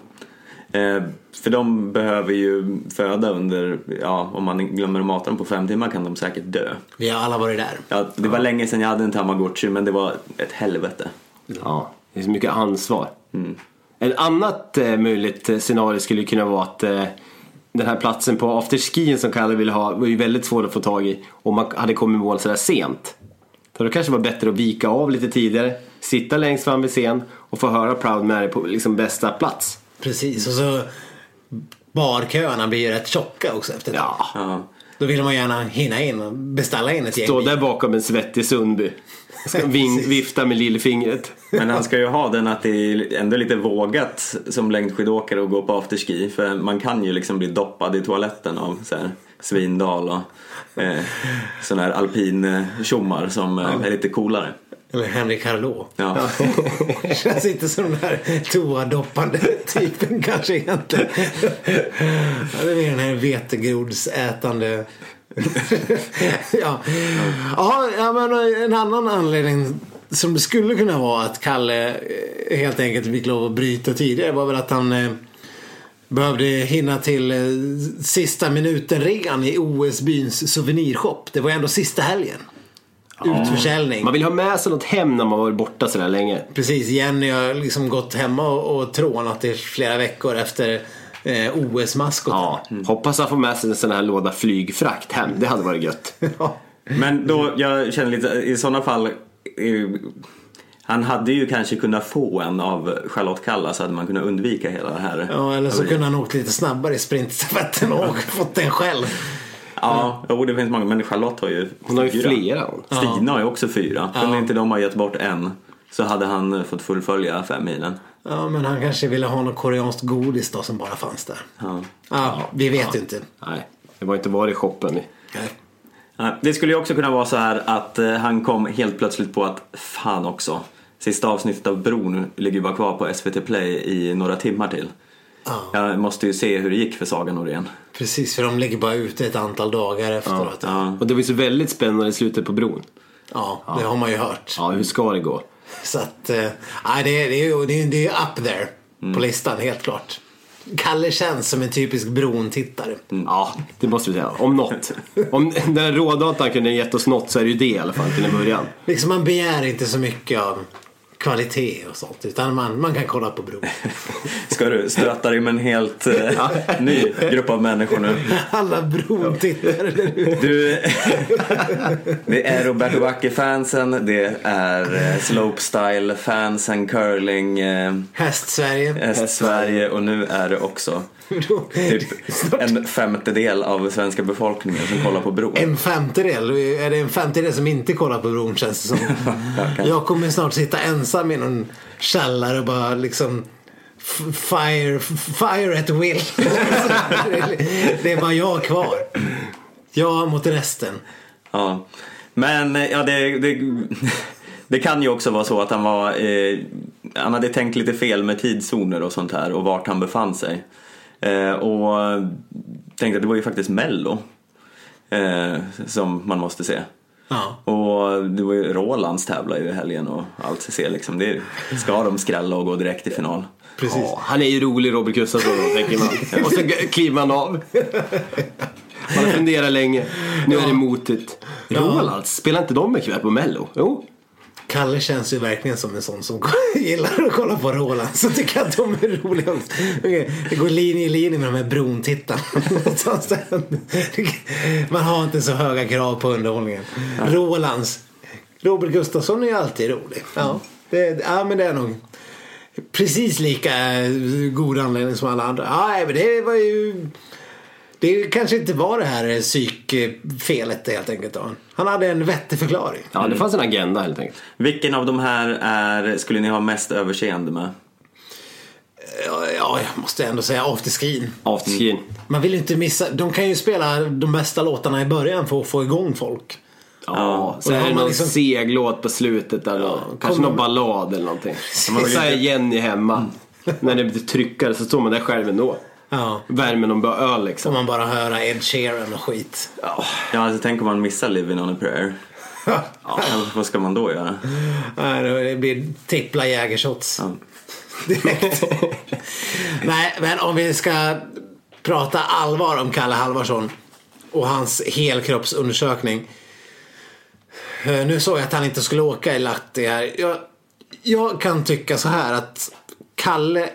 Eh, för de behöver ju föda under, ja om man glömmer att mata dem på fem timmar kan de säkert dö. Vi har alla varit där. Ja, det var länge sedan jag hade en tamagotchi men det var ett helvete. Ja, det är så mycket ansvar. Ett annat eh, möjligt eh, scenario skulle kunna vara att eh, den här platsen på afterskien som Kalle ville ha var ju väldigt svår att få tag i om man hade kommit i mål sådär sent. För då kanske det var bättre att vika av lite tidigare, sitta längst fram vid scen och få höra Proud Mary på liksom bästa plats. Precis, och så barköerna blir ju rätt tjocka också efter ett. Ja. Då vill man gärna hinna in och beställa in ett gäng stå där bakom en svettig Sundby. Ska ving, vifta med lillfingret. Men han ska ju ha den att det är ändå lite vågat som längdskidåkare att gå på afterski för man kan ju liksom bli doppad i toaletten av så här Svindal och eh, sån här alpin eh, som eh, är lite coolare. Eller Henrik Harlot. Ja. Känns inte som den här toadoppande typen kanske egentligen. Ja, det är mer den här vetegrodsätande. ja. Ja, ja, men en annan anledning som det skulle kunna vara att Kalle eh, helt enkelt fick lov att bryta tidigare var väl att han eh, behövde hinna till eh, sista minuten-rean i OS-byns souvenirshop. Det var ändå sista helgen. Utförsäljning. Man vill ha med sig något hem när man varit borta sådär länge. Precis, Jenny har liksom gått hemma och, och trånat i flera veckor efter eh, OS-maskoten. Ja, hoppas han får med sig en sån här låda flygfrakt hem. Det hade varit gött. Ja. Men då, jag känner lite, i sådana fall eh, han hade ju kanske kunnat få en av Charlotte Kalla så hade man kunnat undvika hela det här. Ja, eller så kunde han åkt lite snabbare i sprintstafetten och fått den själv. Ja, jo, det finns många. Men Charlotte har ju Hon har ju fyra. flera. Stina har ju också fyra. Kunde Ja. inte de ha gett bort en så hade han fått fullfölja fem milen. Ja, men han kanske ville ha något koreanskt godis då som bara fanns där. Ja. Ja, vi vet ju inte. Nej, det var inte var i shoppen. Nej. Ja, Det skulle ju också kunna vara så här att eh, han kom helt plötsligt på att fan också. Sista avsnittet av Bron ligger ju bara kvar på SVT Play i några timmar till. Ja. Jag måste ju se hur det gick för Saga Norén. Precis, för de ligger bara ute ett antal dagar efteråt. Ja, Ja. Och det var ju så väldigt spännande i slutet på bron. det har man ju hört. Ja, hur ska det gå? Så att, eh, nej, det, är, det, är, ju- det, är, det är up there på listan helt klart. Kalle känns som en typisk bron-tittare. Ja, det måste vi säga. Om något. Om den rådatan kunde gett oss något så är det ju det i alla fall till en början. Liksom man begär inte så mycket av kvalitet och sånt. Utan man, man kan kolla på bron. Ska du stöta dig med en helt eh, ny grupp av människor nu? Alla brontittare. Du, det är Roberto Backe-fansen, det är eh, slopestyle-fansen, curling, eh, Häst-Sverige. häst-Sverige och nu är det också typ en femtedel av svenska befolkningen som kollar på bron. En femtedel. Är det en femtedel som inte kollar på bron känns det som. Jag kommer snart sitta ensam i någon källare och bara liksom Fire, fire at will. det är bara jag kvar. Jag mot resten. Ja. Men eh, ja, det, det, det kan ju också vara så att han var eh, Han hade tänkt lite fel med tidszoner och sånt här och vart han befann sig. Eh, och tänkte att det var ju faktiskt Mello eh, som man måste se. Ja. Och det var ju Rolands tävlar ju i helgen och allt se liksom. Det ska de skrälla och gå direkt till final. Precis. Ja, han är ju rolig Robert Gustafsson då, tänker man. Och så kliver man av. Man har funderat länge. Nu är det motigt. Rolands, spelar inte de ikväll på Mello? Jo. Kalle känns ju verkligen som en sån som gillar att kolla på Roland. Så tycker att de är roliga. Okej, Det går linje i linje med de här brontittarna. Man har inte så höga krav på underhållningen. Rolands. Robert Gustafsson är ju alltid rolig. Ja, det, ja men det är nog precis lika eh, god anledning som alla andra. Ja, men det var ju... Det kanske inte var det här psykfelet helt enkelt. Då. Han hade en vettig förklaring. Ja, det fanns en agenda helt enkelt. Vilken av de här är, skulle ni ha mest överseende med? Ja, ja, jag måste ändå säga afterskin. Afterskin. Man vill ju inte missa. De kan ju spela de bästa låtarna i början för att få igång folk. Ja, så är har det man någon liksom- seglåt på slutet där. då. Kanske någon ballad eller någonting. Så är Jenny hemma. När det blir tryckare så står man där själv ändå. Ja. Värmer någon bra öl Får liksom. man bara höra Ed Sheeran och skit. Ja. Ja, alltså tänk om man missar Living on a prayer. Ja, vad ska man då göra? Nej, Det blir trippla jägershots. Ja. Direkt. Nej, men om vi ska prata allvar om Kalle Halvarsson och hans helkroppsundersökning. Eh, Nu såg jag att han inte skulle åka i Lahti här. Jag, jag kan tycka så här att Kalle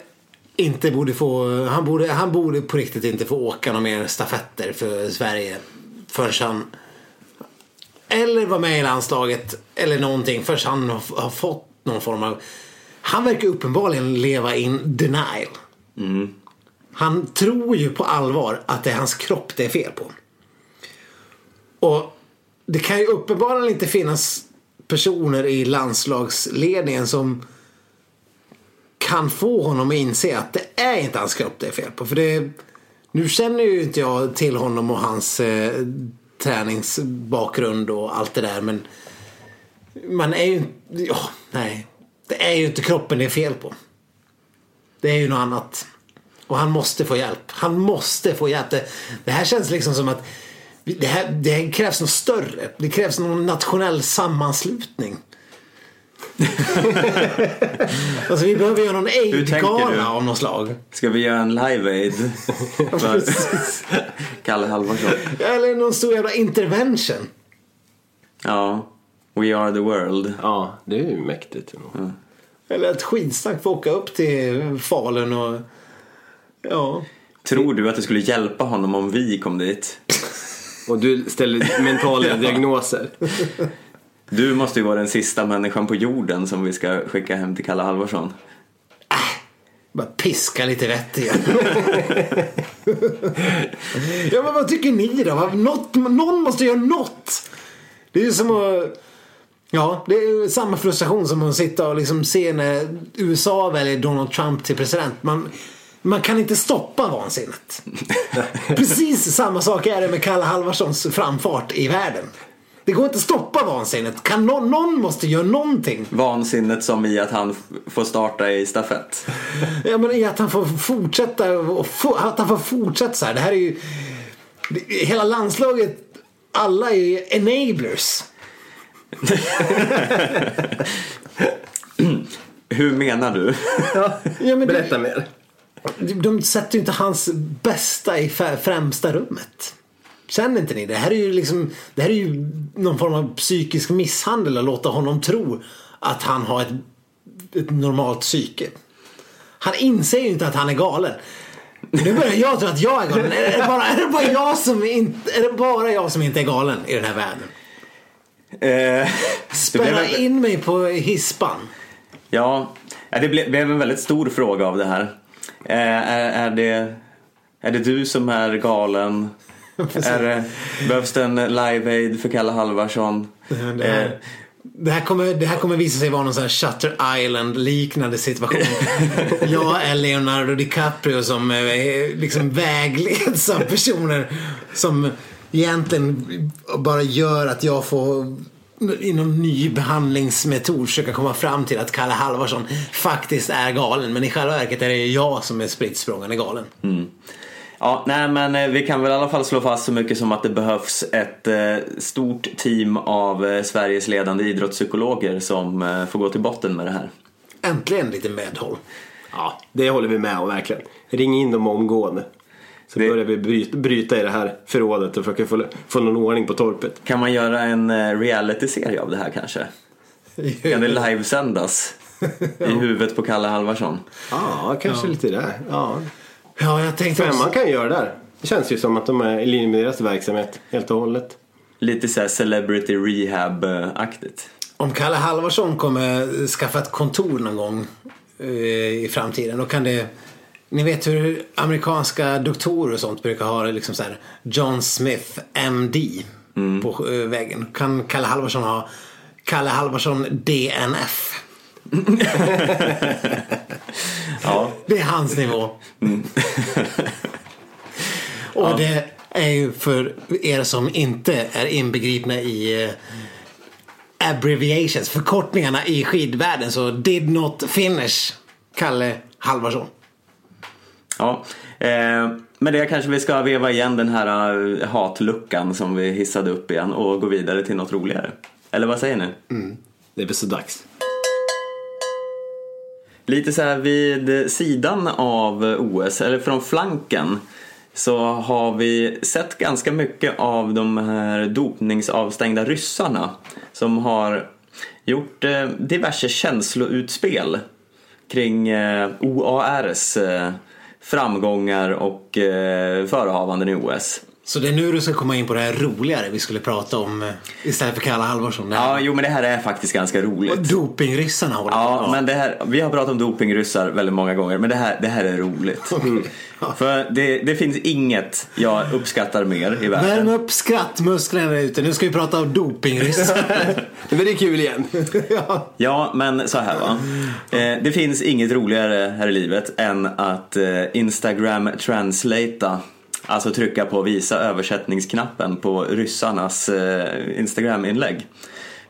inte borde få, han borde, han borde på riktigt inte få åka några mer stafetter för Sverige förrän han eller vara med i landslaget eller någonting förrän han har, har fått någon form av han verkar uppenbarligen leva in denial. Han tror ju på allvar att det är hans kropp det är fel på. Och det kan ju uppenbarligen inte finnas personer i landslagsledningen som kan få honom att inse att det är inte hans kropp det är fel på. För det, nu känner ju inte jag till honom och hans eh, träningsbakgrund och allt det där. Men man är ju ja, nej. Det är ju inte kroppen det är fel på. Det är ju något annat. Och han måste få hjälp. Han måste få hjälp. Det, det här känns liksom som att det, här, det här krävs något större. Det krävs någon nationell sammanslutning. alltså vi behöver göra någon aid-gala av något slag. Ska vi göra en live-aid Kalle Halvarsson? Eller någon stor jävla intervention. Ja, We are the world. Ja, det är ju mäktigt. Eller ett skitsnack få åka upp till Falun och... Ja. Tror du att det skulle hjälpa honom om vi kom dit? Och du ställer mentala diagnoser. Du måste ju vara den sista människan på jorden som vi ska skicka hem till Kalle Halvarsson. Bara piska lite vett igen. ja men vad tycker ni då? Vad- Något, någon måste göra något. Det är ju som att... Ja, det är ju samma frustration som att sitta och liksom se när USA väljer Donald Trump till president. Man, man kan inte stoppa vansinnet. Precis samma sak är det med Kalle Halvarssons framfart i världen. Det går inte att stoppa vansinnet. Kan någon, någon måste göra någonting. Vansinnet som i att han får starta i stafett. Ja men i att han får fortsätta och att han får fortsätta så här. Det här är ju det, hela landslaget. Alla är enablers. Hur menar du? Ja, men Berätta mer. De, sätter ju inte hans bästa i främsta rummet. Känner inte ni det? här är ju liksom Det här är ju någon form av psykisk misshandel att låta honom tro att han har ett ett normalt psyke. Han inser ju inte att han är galen. Nu börjar jag tro att jag är galen. Är det bara, är det bara, jag, som inte, är det bara jag som inte är galen i den här världen? Eh, Spärra blev- in mig på hispan. Ja, det ble- blev en väldigt stor fråga av det här. Eh, är, är, det, är det du som är galen? är det, behövs det en Live Aid för Kalle Halvarsson? Det här, det, här kommer, det här kommer visa sig vara någon sån här Shutter Island liknande situation. jag är Leonardo DiCaprio som eh, liksom vägleds av personer som egentligen bara gör att jag får i någon ny behandlingsmetod försöka komma fram till att Kalle Halvarsson faktiskt är galen. Men i själva verket är det jag som är spritt galen. Ja, nej men eh, vi kan väl i alla fall slå fast så mycket som att det behövs ett eh, stort team av eh, Sveriges ledande idrottspsykologer som får gå till botten med det här. Äntligen lite medhåll. Ja, det håller vi med om verkligen. Ring in dem omgående. Så Det- börjar vi bryta, bryta i det här förrådet och försöka få, få någon ordning på torpet. Kan man göra en reality-serie av det här kanske? Kan det livesändas? I huvudet på Kalle Halvarsson? Ja, kanske lite där. Ja. Ja, jag tänkte också... Femman kan ju göra det där. Det känns ju som att de är i linje med deras verksamhet helt och hållet. Lite såhär celebrity rehab-aktigt. Om Kalle Halvarsson kommer skaffa ett kontor någon gång eh, i framtiden då kan det ni vet hur amerikanska doktorer och sånt brukar ha det liksom så här John Smith MD på eh, väggen. Kan Kalle Halvarsson ha Kalle Halvarsson DNF? Ja. Det är hans nivå. och det är ju för er som inte är inbegripna i eh, abbreviations, förkortningarna i skidvärlden så did not finish Kalle Halvarsson. ja. Eh, med det kanske vi ska veva igen den här eh, hatluckan som vi hissade upp igen och gå vidare till något roligare. Eller vad säger ni? Det är väl så dags. Lite så här vid sidan av OS, eller från flanken, så har vi sett ganska mycket av de här dopningsavstängda ryssarna som har gjort eh, diverse känsloutspel kring eh, OARs eh, framgångar och förehavanden i OS. Så det är nu du ska komma in på det här roligare vi skulle prata om eh, istället för Kalle Halvarsson. Det Ja, jo men det här är faktiskt ganska roligt. vad dopingryssarna håller på Ja, med. men det här, vi har pratat om dopingryssar väldigt många gånger, men det här, det här är roligt. För det, det finns inget jag uppskattar mer i Värm världen. upp skrattmusklerna ute. Nu ska vi prata om dopingryssar. Men det är kul igen. ja. Ja, men så här va. Eh, det finns inget roligare här i livet än att eh, Instagram translata Alltså trycka på visa översättningsknappen på ryssarnas eh, Instagram-inlägg.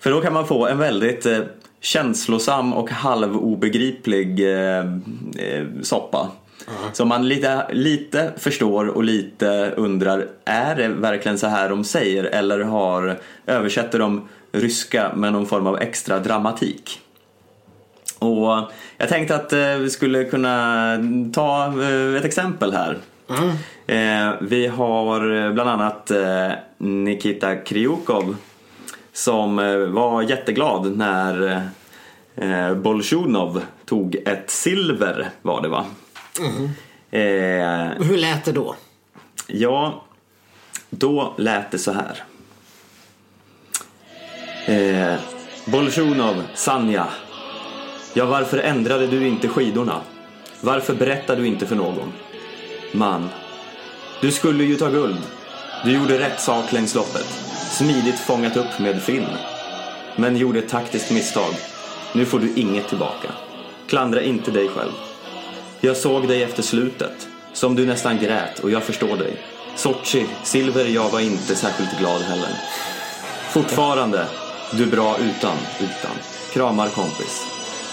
För då kan man få en väldigt eh, känslosam och halvobegriplig eh, soppa. Som man lite, lite förstår och lite undrar, är det verkligen så här de säger eller har, översätter de ryska med någon form av extra dramatik? Och jag tänkte att vi skulle kunna ta ett exempel här. Eh, vi har eh, bland annat eh, Nikita Kryukov som var jätteglad när eh, Bolsjunov tog ett silver var det va? Eh, Hur lät det då? Ja, då lät det så här. Eh, Bolsjunov, Sanja. Ja, varför ändrade du inte skidorna? Varför berättade du inte för någon? Man. Du skulle ju ta guld. Du gjorde rätt sak längs loppet. Smidigt fångat upp med Finn. Men gjorde ett taktiskt misstag. Nu får du inget tillbaka. Klandra inte dig själv. Jag såg dig efter slutet. Som du nästan grät och jag förstår dig. Sochi, silver, jag var inte särskilt glad heller. Fortfarande, du bra utan, utan. Kramar kompis.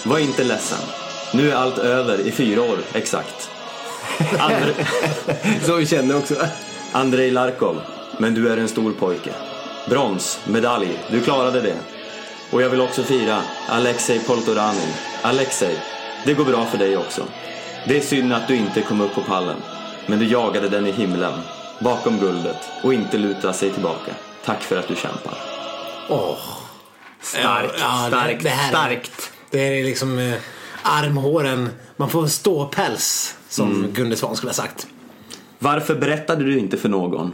Var inte ledsen. Nu är allt över i fyra år, exakt. Andre, Så vi känner också. Andrei Larkov, men du är en stor pojke. Brons, medalj, du klarade det. Och jag vill också fira Alexej Poltoranin. Alexej, det går bra för dig också. Det är synd att du inte kom upp på pallen. Men du jagade den i himlen, bakom guldet och inte luta sig tillbaka. Tack för att du kämpar. Åh. Starkt, Ja, ja, det- starkt, det här är- starkt. Det är liksom eh, armhåren. Man får en ståpäls som Mm. Gunde Svan skulle ha sagt. Varför berättade du inte för någon?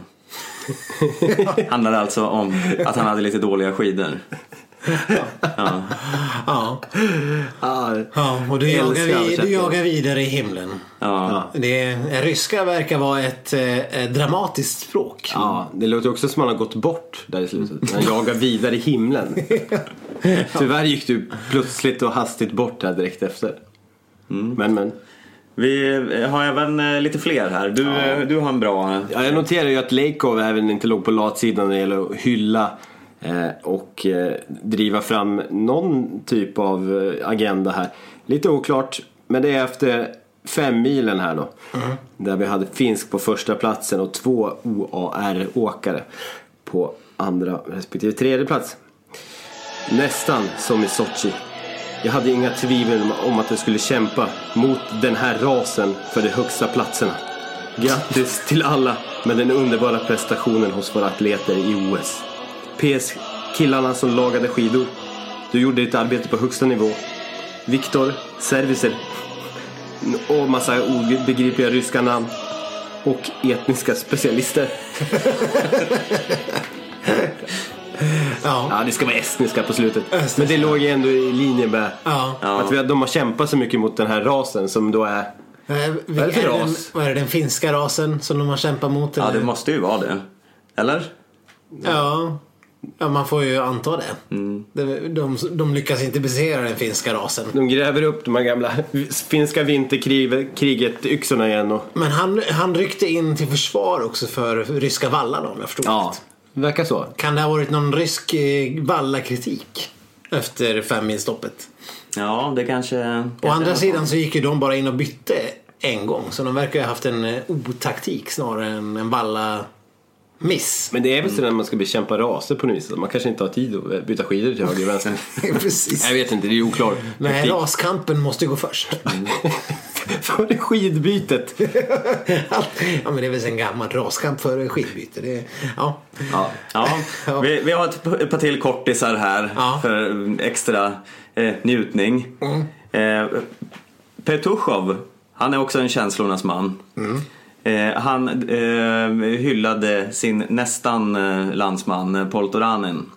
Handlar det alltså om att han hade lite dåliga skidor? Ja. Ja, Ah, ja och du jagar, vid, du jagar vidare i himlen. Ja. Det, eh, ryska verkar vara ett eh, dramatiskt språk. ja, det låter också som att han har gått bort där i slutet. Han jagar vidare i himlen. Tyvärr gick du plötsligt och hastigt bort här direkt efter. Men men. Vi har även eh, lite fler här. Du, eh, du har en bra... Ja, jag noterar ju att Leikov även inte låg på latsidan när det gäller att hylla eh, och driva fram någon typ av agenda här. Lite oklart, men det är efter fem milen här då. Där vi hade finsk på första platsen och två OAR-åkare på andra respektive tredje plats. Nästan som i Sochi. Jag hade inga tvivel om att jag skulle kämpa mot den här rasen för de högsta platserna. Grattis till alla med den underbara prestationen hos våra atleter i OS. PS killarna som lagade skidor. Du gjorde ditt arbete på högsta nivå. Viktor, servicer och massa obegripliga ryska namn. Och etniska specialister. Ja. Ja, det ska vara estniska på slutet. Estniska. Men det låg ju ändå i linje med Ja. att vi, de har kämpat så mycket mot den här rasen som då är... Eh, Vad är det för är den, ras? vad är det, den finska rasen som de har kämpat mot? Ja, eller? det måste ju vara det. Eller? Ja. ja, man får ju anta det. Mm. De, de, de lyckas inte besegra den finska rasen. De gräver upp de här gamla finska vinterkriget-yxorna igen och... Men han, han ryckte in till försvar också för ryska vallar då, om jag förstod Ja, rätt. Det verkar så. Kan det ha varit någon rysk eh, vallakritik efter femmilsstoppet? Ja, det kanske... Å andra sidan så gick ju de bara in och bytte en gång. Så de verkar ju ha haft en eh, otaktik snarare än en valla miss. Men det är väl så när man ska bekämpa raser på något vis. Man kanske inte har tid att byta skidor till höger och vänster. Precis. Jag vet inte, det är oklar Nej, taktik. raskampen måste gå först. Före skidbytet. ja, men det är väl en gammal raskamp före skidbyte. Det, ja. Ja. Ja, vi, vi har ett, par till kortisar här Ja. för extra eh, njutning. Eh, Petushov, han är också en känslornas man. Eh, han eh, hyllade sin nästan eh, landsman eh, Poltoranen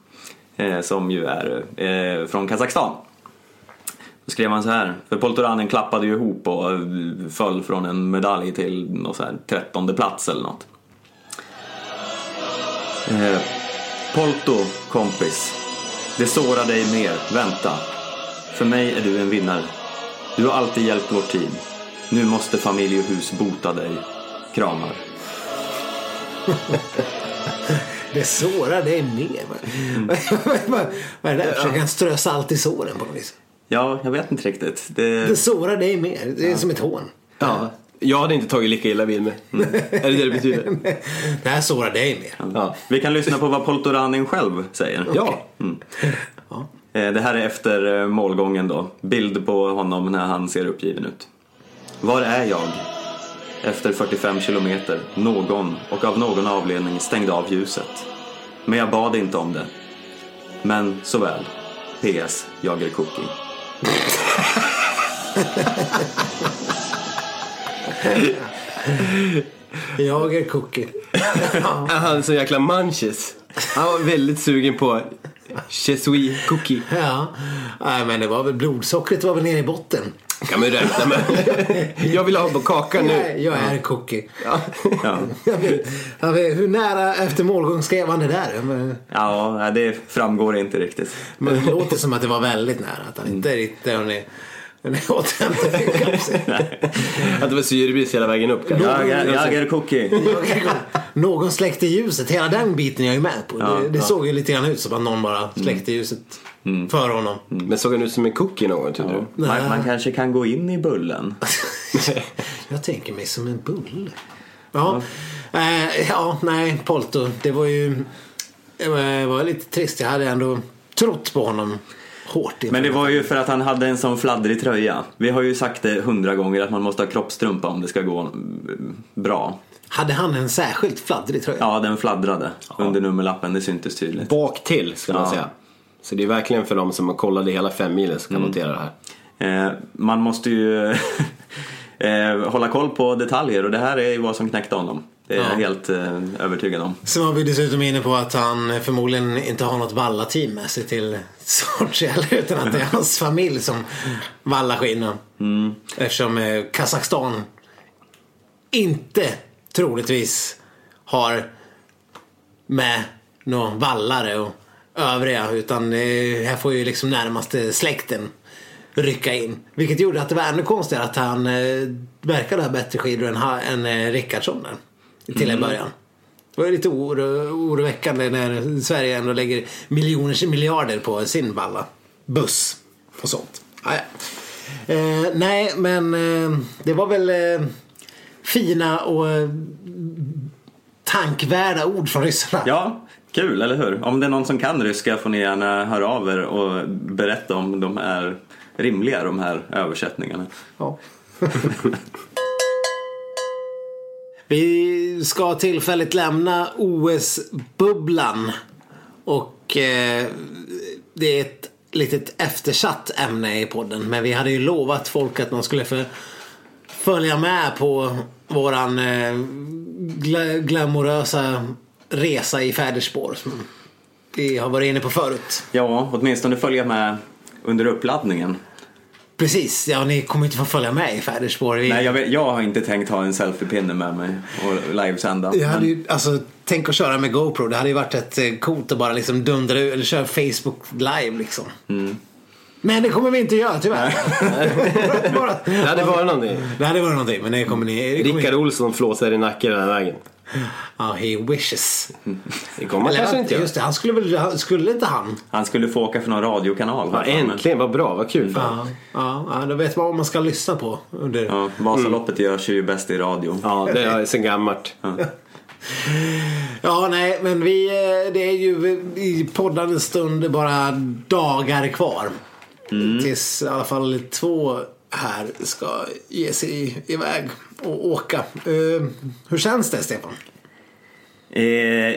eh, som ju är eh, från Kazakstan. Då skrev han så här, för Poltoranen klappade ju ihop och föll från en medalj till någon så här trettonde plats eller något. Eh, Polto, kompis. Det sårar dig mer. Vänta. För mig är du en vinnare. Du har alltid hjälpt vår tid. Nu måste familj och hus bota dig. Kramar. Det sårar dig mer. Vad vad är det där? Försöker han strö salt i såren på något vis? Ja, jag vet inte riktigt. Det... Det sårar dig mer. Det är som ett hån. Ja. Jag hade inte tagit lika illa vid mig. Är det det det betyder? Det här sårar dig mer. Ja. Vi kan lyssna på vad Poltoranin själv säger. Ja. Ja. Eh, Det här är efter eh, målgången då. Bild på honom när han ser uppgiven ut. Var är jag? Efter 45 kilometer, någon och av någon avledning stängde av ljuset. Men jag bad inte om det. Men så väl. PS. Jag är cookie. Jag är cookie. Ja. Han hade så jäkla munches. Han var väldigt sugen på Chesui cookie. ja. Nej, men det var väl blodsockret var väl nere i botten. Kan man ju räkna med. Jag vill ha på kakan Nej, nu. jag är cookie. Ja. Ja, Jag vet, jag vet, hur nära efter målgång skrev han det där? Men, ja det framgår inte riktigt. men det låter som att det var väldigt nära. Att han inte riktigt återhämta sig. Att det var syrebrist hela vägen upp. kanske. Jag, är- jag är cookie. Någon släckte ljuset. Hela den biten är jag ju med på. Ja, det det såg ju lite grann ut som att någon bara släckte ljuset för honom. Men såg han ut som en cookie någon gång tyckte du? Man, man kanske kan gå in i bullen. Jag tänker mig som en bulle. Ja, eh, ja nej, Polto. Det var ju det var, det var lite trist. Jag hade ändå trott på honom hårt. Men det var ju för att han hade en sån fladdrig tröja. Vi har ju sagt det hundra gånger att man måste ha kroppstrumpa om det ska gå mm, bra. Hade han en särskilt fladdrig tröja? Ja, den fladdrade under nummerlappen. Det syntes tydligt. Bak till skulle man Ja. säga. Så det är verkligen för de som kollade hela fem milen som kan notera det här. Eh, man måste ju eh, hålla koll på detaljer och det här är ju vad som knäckte honom. Det är jag Ja. helt eh, övertygad om. Sen var vi dessutom inne på att han förmodligen inte har något vallateam med sig till Heller, utan att det är hans familj som vallar skidorna. Eftersom eh, Kazakstan inte troligtvis har med några vallare och övriga utan eh, här får ju liksom närmaste släkten rycka in. Vilket gjorde att det var ännu konstigare att han eh, verkade ha bättre skidor än, eh, Rickardsson till en början. Det var lite oro, oroväckande när Sverige ändå lägger miljoners miljarder på sin valla. Buss och sånt. Ah, ja. eh, nej, men eh, det var väl eh, fina och eh, tankvärda ord från ryssarna. Ja, kul, eller hur? Om det är någon som kan ryska får ni gärna höra av er och berätta om de är rimliga, de här översättningarna. Ja. Vi ska tillfälligt lämna OS-bubblan. Och eh, det är ett litet eftersatt ämne i podden. Men vi hade ju lovat folk att de skulle få följa med på våran eh, gla- glamorösa resa i fäderspår. Som vi har varit inne på förut. Ja, åtminstone följa med under uppladdningen. Precis, ja ni kommer inte få följa med i fäderspår. Vi... Nej, jag, vet, jag har inte tänkt ha en selfiepinne med mig och livesända. Jag hade Men- ju, alltså, tänk att köra med GoPro. Det hade ju varit ett eh, coolt att bara liksom dundra ut eller köra Facebook live liksom. Men det kommer vi inte göra tyvärr. bara, Det hade varit någonting. det hade varit någonting men det kommer ni... Det kommer Rickard Olsson flåsar i nacken den här vägen. Ja, he wishes. Det kommer man kanske inte just det, han skulle väl, skulle inte han? Han skulle få åka för någon radiokanal. Ja, äntligen, vad bra, vad kul. Ja, ja, ja, då vet man vad man ska lyssna på. Under... Ja, Vasaloppet görs ju bäst i radio. Ja, det är sen gammalt. Ja, nej, men vi, eh, det är ju i poddande stund bara dagar kvar. Tills i alla fall två här ska ge sig iväg och åka. Eh, hur känns det, Stefan? Eh,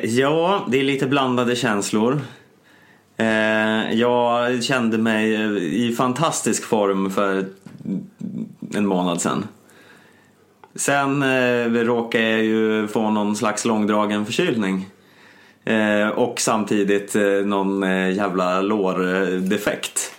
ja, det är lite blandade känslor. Eh, jag kände mig eh, i fantastisk form för en månad sedan. Sen eh, råkade jag ju få någon slags långdragen förkylning. Eh, och samtidigt eh, någon eh, jävla lårdefekt.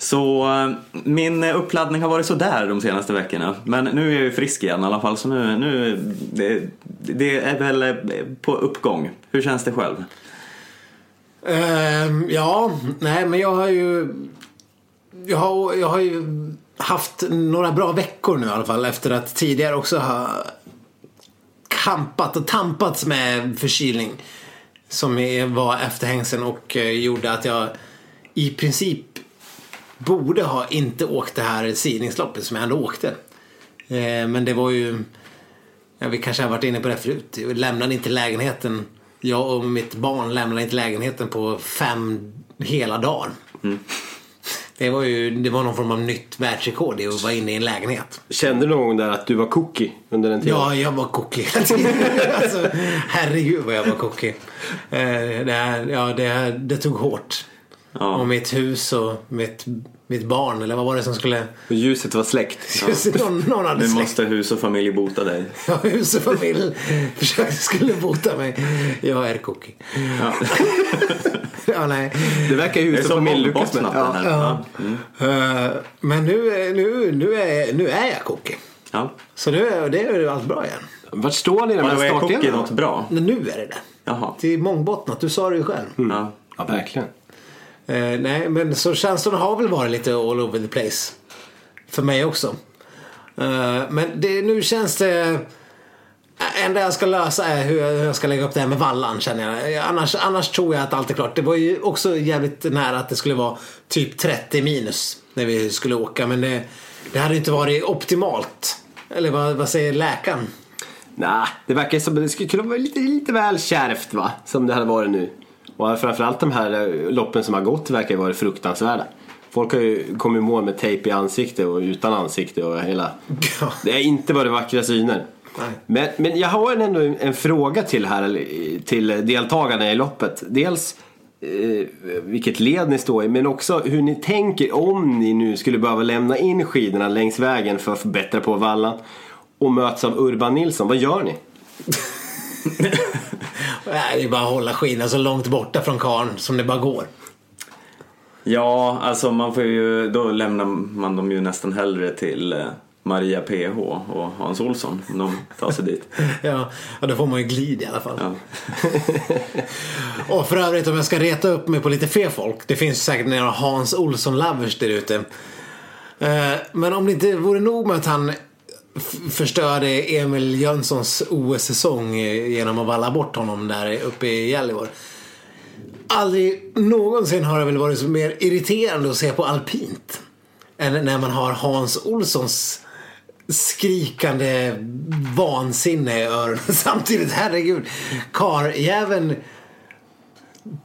Så eh, min eh, uppladdning har varit sådär de senaste veckorna. Men nu är jag ju frisk igen i alla fall så nu, nu det, det är väl eh, på uppgång. Hur känns det själv? Uh, ja, nej men jag har ju jag har, jag har ju haft några bra veckor nu i alla fall efter att tidigare också ha kampat och tampats med förkylning. Som var efterhängsen och gjorde att jag i princip borde ha inte åkt det här sidningsloppet som jag ändå åkte. Eh, men det var ju Ja, vi kanske har varit inne på det förut. Vi lämnade inte lägenheten. Jag och mitt barn lämnade inte lägenheten på fem hela dagar. Det var ju det var någon form av nytt världsrekord i att vara inne i en lägenhet. Kände du någon gång där att du var cookie under den tiden? Ja, jag var kockig hela tiden. alltså, herregud vad jag var kockig. Eh, det, här, ja, det, här, det tog hårt. Ja. Och mitt hus och mitt, mitt barn, eller vad var det som skulle... Och ljuset var släckt. Just, någon, någon hade Nu måste hus och familj bota dig. Ja, hus och familj försökte skulle bota mig. Jag är kockig. Ja. Ja, nej. Det verkar ju är som den Ja. Ja. Eh, Men nu, är- nu, nu, är, nu är jag kockig. Ja. Så nu är, det är allt bra igen. Vart står ni i de Var här det cookie något bra? Men nu är det det. Jaha. Det är mångbottnat, du sa det ju själv. Ja. Ja, verkligen. Eh, nej, men så känslorna har väl varit lite all over the place. För mig också. Eh, men det, nu känns det... enda jag ska lösa är hur jag, hur jag ska lägga upp det här med vallan känner jag. Eh, annars, annars tror jag att allt är klart. Det var ju också jävligt nära att det skulle vara typ 30 minus när vi skulle åka. Men det, det hade inte varit optimalt. Eller vad, vad säger läkaren? Nej, det verkar som att det skulle kunna vara lite, lite väl kärvt va? Som det hade varit nu. Och framförallt de här eh, loppen som har gått verkar ju varit fruktansvärda. Folk har ju kommit i mål med tejp i ansikte och utan ansikte och hela... Det är inte varit vackra syner. Men, men jag har ändå en, en fråga till här, till deltagarna i loppet. Dels, eh, vilket led ni står i men också hur ni tänker om ni nu skulle behöva lämna in skidorna längs vägen för att förbättra på vallan och möts av Urban Nilsson. Vad gör ni? Nej, det är bara att hålla skidorna så långt borta från karn som det bara går. Ja, alltså man får ju, då lämnar man dem ju nästan hellre till eh, Maria PH och Hans Olsson om de tar sig dit. Ja, ja, då får man ju glid i alla fall. Ja. Och för övrigt om jag ska reta upp mig på lite fler folk. Det finns säkert några Hans Olsson-lovers där ute. Eh, Men om det inte vore nog med att han förstörde Emil Jönssons OS-säsong eh, genom att valla bort honom där uppe i Gällivare. Aldrig någonsin har det väl varit så mer irriterande att se på alpint. Än när man har Hans Olssons skrikande vansinne i öronen samtidigt. Herregud. Karljäveln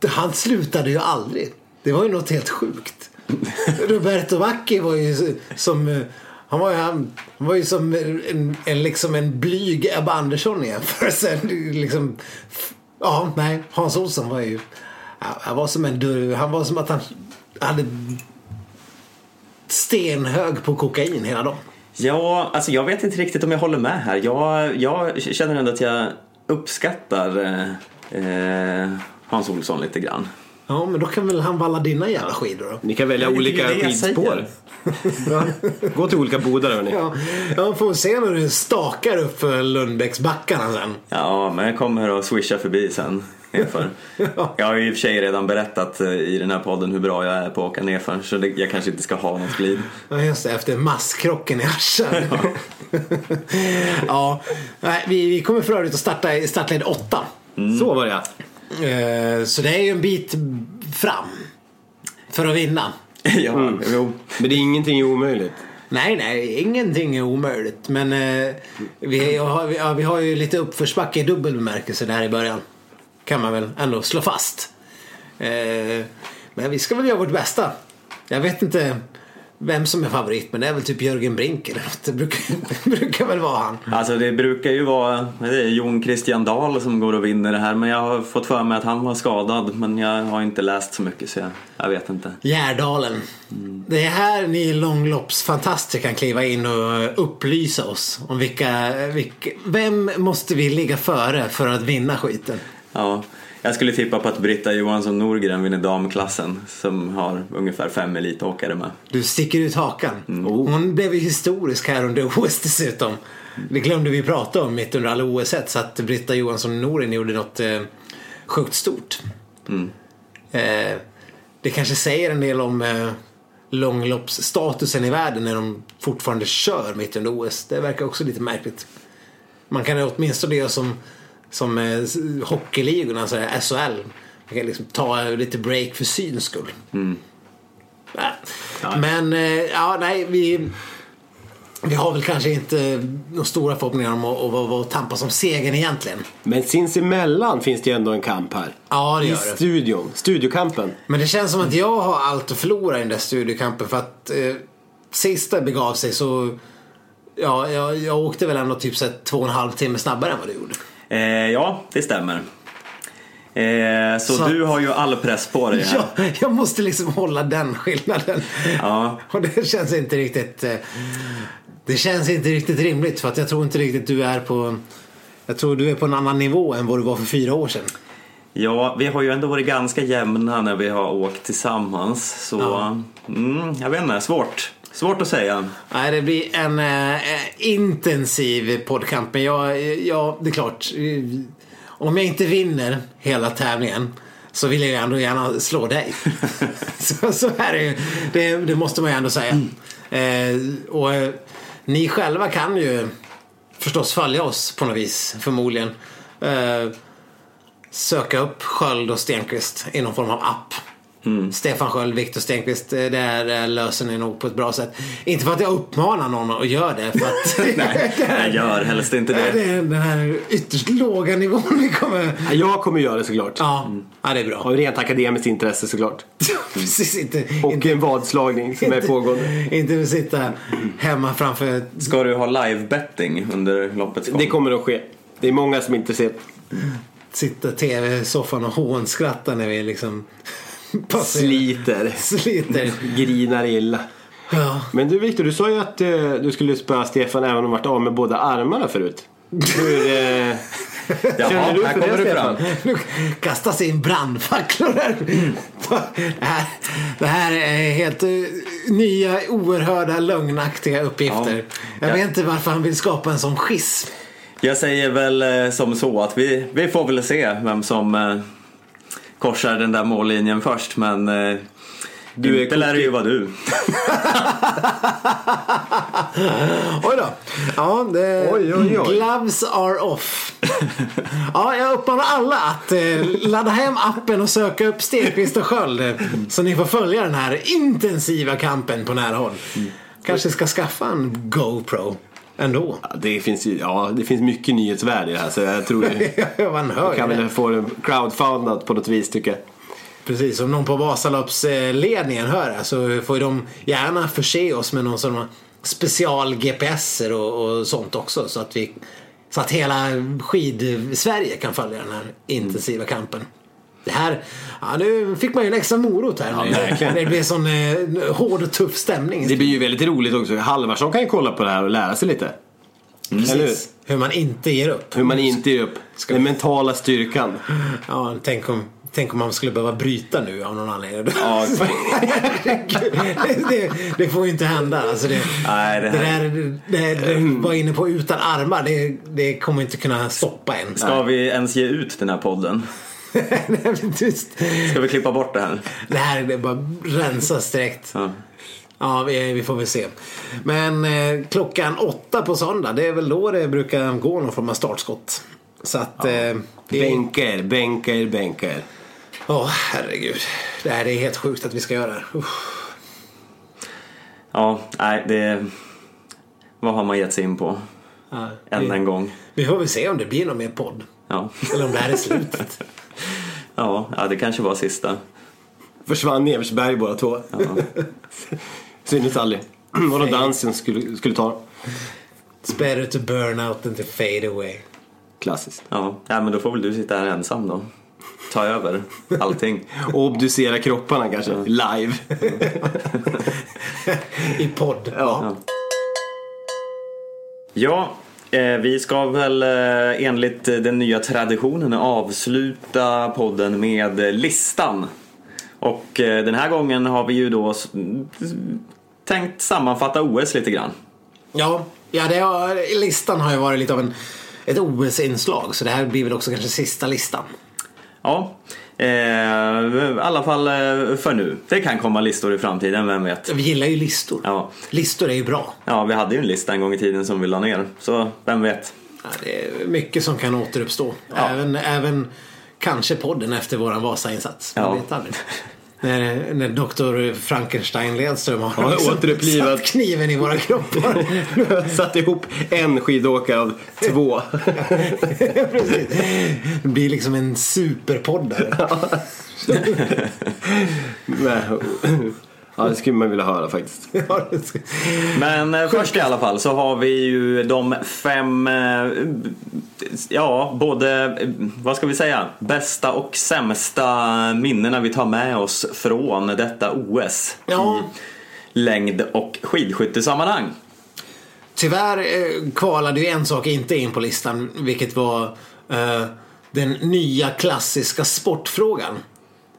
han slutade ju aldrig. Det var ju något helt sjukt. Roberto Vacchi var ju som han var ju, han, han var ju som en, en, liksom en blyg Ebba Andersson i jämförelse. Liksom, ja, nej, Hans Olsson var ju... Han var som en dörr, Han var som att han hade stenhög på kokain hela dagen. Ja, alltså jag vet inte riktigt om jag håller med här. Jag, jag känner ändå att jag uppskattar eh, eh Hans Olsson lite grann. Ja, men då kan väl han valla dina jävla skidor då? Ni kan välja Ja, olika skidspår. Gå till olika bodar hörni. Ja, jag får se när du stakar upp för Lundbäcksbackarna sen. Ja, men jag kommer att swisha förbi sen. Nerför. Jag har ju i och för sig redan berättat eh, i den här podden hur bra jag är på att åka nerför så det, jag kanske inte ska ha något glid. Ja, just det. Efter masskrocken i Aschan. ja, nej, vi, vi kommer för övrigt att starta i startled 8. Så var det ja. Eh, Så det är ju en bit fram. För att vinna. ja, jo. Men det är ingenting omöjligt. Nej, nej, ingenting är omöjligt. Men eh, vi, har, vi, ja, vi har ju lite uppförsbacke i dubbel bemärkelse där i början. Kan man väl ändå slå fast. Eh, men vi ska väl göra vårt bästa. Jag vet inte vem som är favorit, men det är väl typ Jörgen Brink eller något. Det brukar, brukar väl vara han. Alltså det brukar ju vara det är Jon Christian Dahl som går och vinner det här men jag har fått för mig att han var skadad men jag har inte läst så mycket så jag, jag vet inte. Gärdalen. Det är här ni långloppsfantaster kan kliva in och upplysa oss om vilka, vilka... Vem måste vi ligga före för att vinna skiten? Ja, jag skulle tippa på att Britta Johansson Norgren vinner damklassen som har ungefär fem elitåkare med. Du sticker ut hakan. Hon blev ju historisk här under OS dessutom. Det glömde vi prata om mitt under alla OS så att Britta Johansson Norin gjorde något eh, sjukt stort. Eh, det kanske säger en del om eh, långloppsstatusen i världen när de fortfarande kör mitt under OS. Det verkar också lite märkligt. Man kan åtminstone göra som, som eh, hockeyligorna, alltså SHL. Man kan liksom ta lite break för syns skull. Nej. Men eh, ja, nej, vi, vi har väl kanske inte några stora förhoppningar om att, att, att, att tampas om segern egentligen. Men sinsemellan finns det ju ändå en kamp här. Ja, det I gör det. studion. Studiokampen. Men det känns som att jag har allt att förlora i den där studiekampen för att eh, sista begav sig så Ja, jag, jag åkte väl ändå typ så här två och en halv timme snabbare än vad du gjorde. Eh, ja, det stämmer. Eh, så, Så- du har ju all press på dig här. Ja, jag måste liksom hålla den skillnaden. Ja. Och det känns inte riktigt... eh, Det känns inte riktigt rimligt för att jag tror inte riktigt du är på... Jag tror du är på en annan nivå än vad du var för fyra år sedan. Ja, vi har ju ändå varit ganska jämna när vi har åkt tillsammans. Så, Ja. mm, jag vet inte, svårt. Svårt att säga. Nej, det blir en eh, intensiv poddkamp. Men jag, jag, det är klart. eh, Om jag inte vinner hela tävlingen så vill jag ändå gärna slå dig. så, så är det ju. Det, det måste man ju ändå säga. Eh, och eh, ni själva kan ju förstås följa oss på något vis, förmodligen. Eh, söka upp Sköld och Stenqvist i någon form av app. Stefan Sköld, Viktor Stenqvist, eh, det eh, löser ni nog på ett bra sätt. Inte för att jag uppmanar någon att göra det. För att Nej, jag gör helst inte det det. är den här ytterst låga nivån vi kommer... Ja, Jag kommer göra det såklart. Ja, ja det är bra. Av rent akademiskt intresse såklart. Precis, inte, Och inte, en vadslagning som är pågående. inte sitta hemma framför... Ska du ha live-betting under loppets gång? Det kommer att ske. Det är många som är intresserade. sitta i tv-soffan och hånskratta när vi liksom Sliter. sliter. Grinar illa. Ja. Men du Viktor, du sa ju att eh, du skulle spöa Stefan även om du varit av med båda armarna förut. Hur, eh, Jaha, Känner du här för kommer det, det fram. Nu kastas in brandfacklor här. Det här, det här är helt eh, nya oerhörda lögnaktiga uppgifter. Ja. Jag Ja. vet inte varför han vill skapa en sån schism. Jag säger väl eh, som så att vi, vi får väl se vem som eh, korsar den där mållinjen först men eh, Du är inte lär det ju vara du. Oj då. Ja, det, Oj, oj, oj. Gloves are off. Ja, jag uppmanar alla att eh, ladda hem appen och söka upp Stenqvist och Sköld. eh, Så ni får följa den här intensiva kampen på nära håll. Kanske ska skaffa en GoPro ändå. ja, det, finns ju, ja, det finns mycket nyhetsvärde i det här så jag tror Ja, Man hör kan ju väl få det crowdfundat på något vis tycker jag. Precis, om någon på Vasaloppsledningen hör det så får ju de gärna förse oss med någon sån special-GPSer och, och sånt också. Så att, vi, så att hela skid-Sverige kan följa den här intensiva kampen. Det här, ja nu fick man ju en extra morot här. Ja, det blir sån eh, hård och tuff stämning. Det blir ju väldigt roligt också. Halvarsson kan ju kolla på det här och lära sig lite. Eller hur? Precis. Hur man inte ger upp. Hur man inte ger upp. Den mentala styrkan. Ja, tänk om, tänk om man skulle behöva bryta nu av någon anledning. Ja, det, det, det får ju inte hända. Alltså det, Nej, det det, här- där det, det var inne på utan armar. Det, det kommer inte kunna stoppa en. ska vi ens ge ut den här podden? Ska vi klippa bort det här? det här är bara rensas direkt. Ja. Ja, vi, vi får väl se. Men eh, klockan åtta på söndag, det är väl då det brukar gå någon form av startskott. Så att... Eh, det, Bänka er, bänka er, bänka er. Åh, herregud. Det här är helt sjukt att vi ska göra det. Uff. ja, nej det... Vad har man gett sig in på? Ja, Än vi, en gång. vi får väl se om det blir någon mer podd. Ja. Eller om det här är slutet. Ja, ja, det kanske var sista. Försvann i Eversberg båda två. Syntes aldrig. Var det dansen skulle, skulle ta. It's better to burn out than to fade away. Klassiskt. Ja, ja men då får väl du sitta här ensam då. Ta över allting. Och obducera kropparna kanske. Live. I podd. Ja. Ja, vi ska väl eh, enligt eh, den nya traditionen avsluta podden med eh, listan. Och eh, den här gången har vi ju då tänkt sammanfatta OS lite grann. Ja, ja det har, listan har ju varit lite av en, ett OS-inslag. Så det här blir väl också kanske sista listan. Ja, eh, i alla fall eh, för nu. Det kan komma listor i framtiden, vem vet? Vi gillar ju listor. Ja, Listor är ju bra. ja vi hade ju en lista en gång i tiden som vi la ner. Så vem vet? Ja, det är mycket som kan återuppstå. Ja. Även, även kanske podden efter våran Vasa-insats. Man Ja. vet aldrig. När, när doktor Frankenstein Ledström har Ja, liksom återupplivat. satt kniven i våra kroppar. Satt ihop en skidåkare av två. Precis. Det blir liksom en superpoddare. Nej. Ja, det skulle man vilja höra faktiskt. Men eh, först i alla fall så har vi ju de fem, eh, ja både, eh, vad ska vi säga, bästa och sämsta minnena vi tar med oss från detta OS Ja. i längd och skidskyttesammanhang. Tyvärr eh, kvalade ju en sak inte in på listan, vilket var eh, den nya klassiska sportfrågan.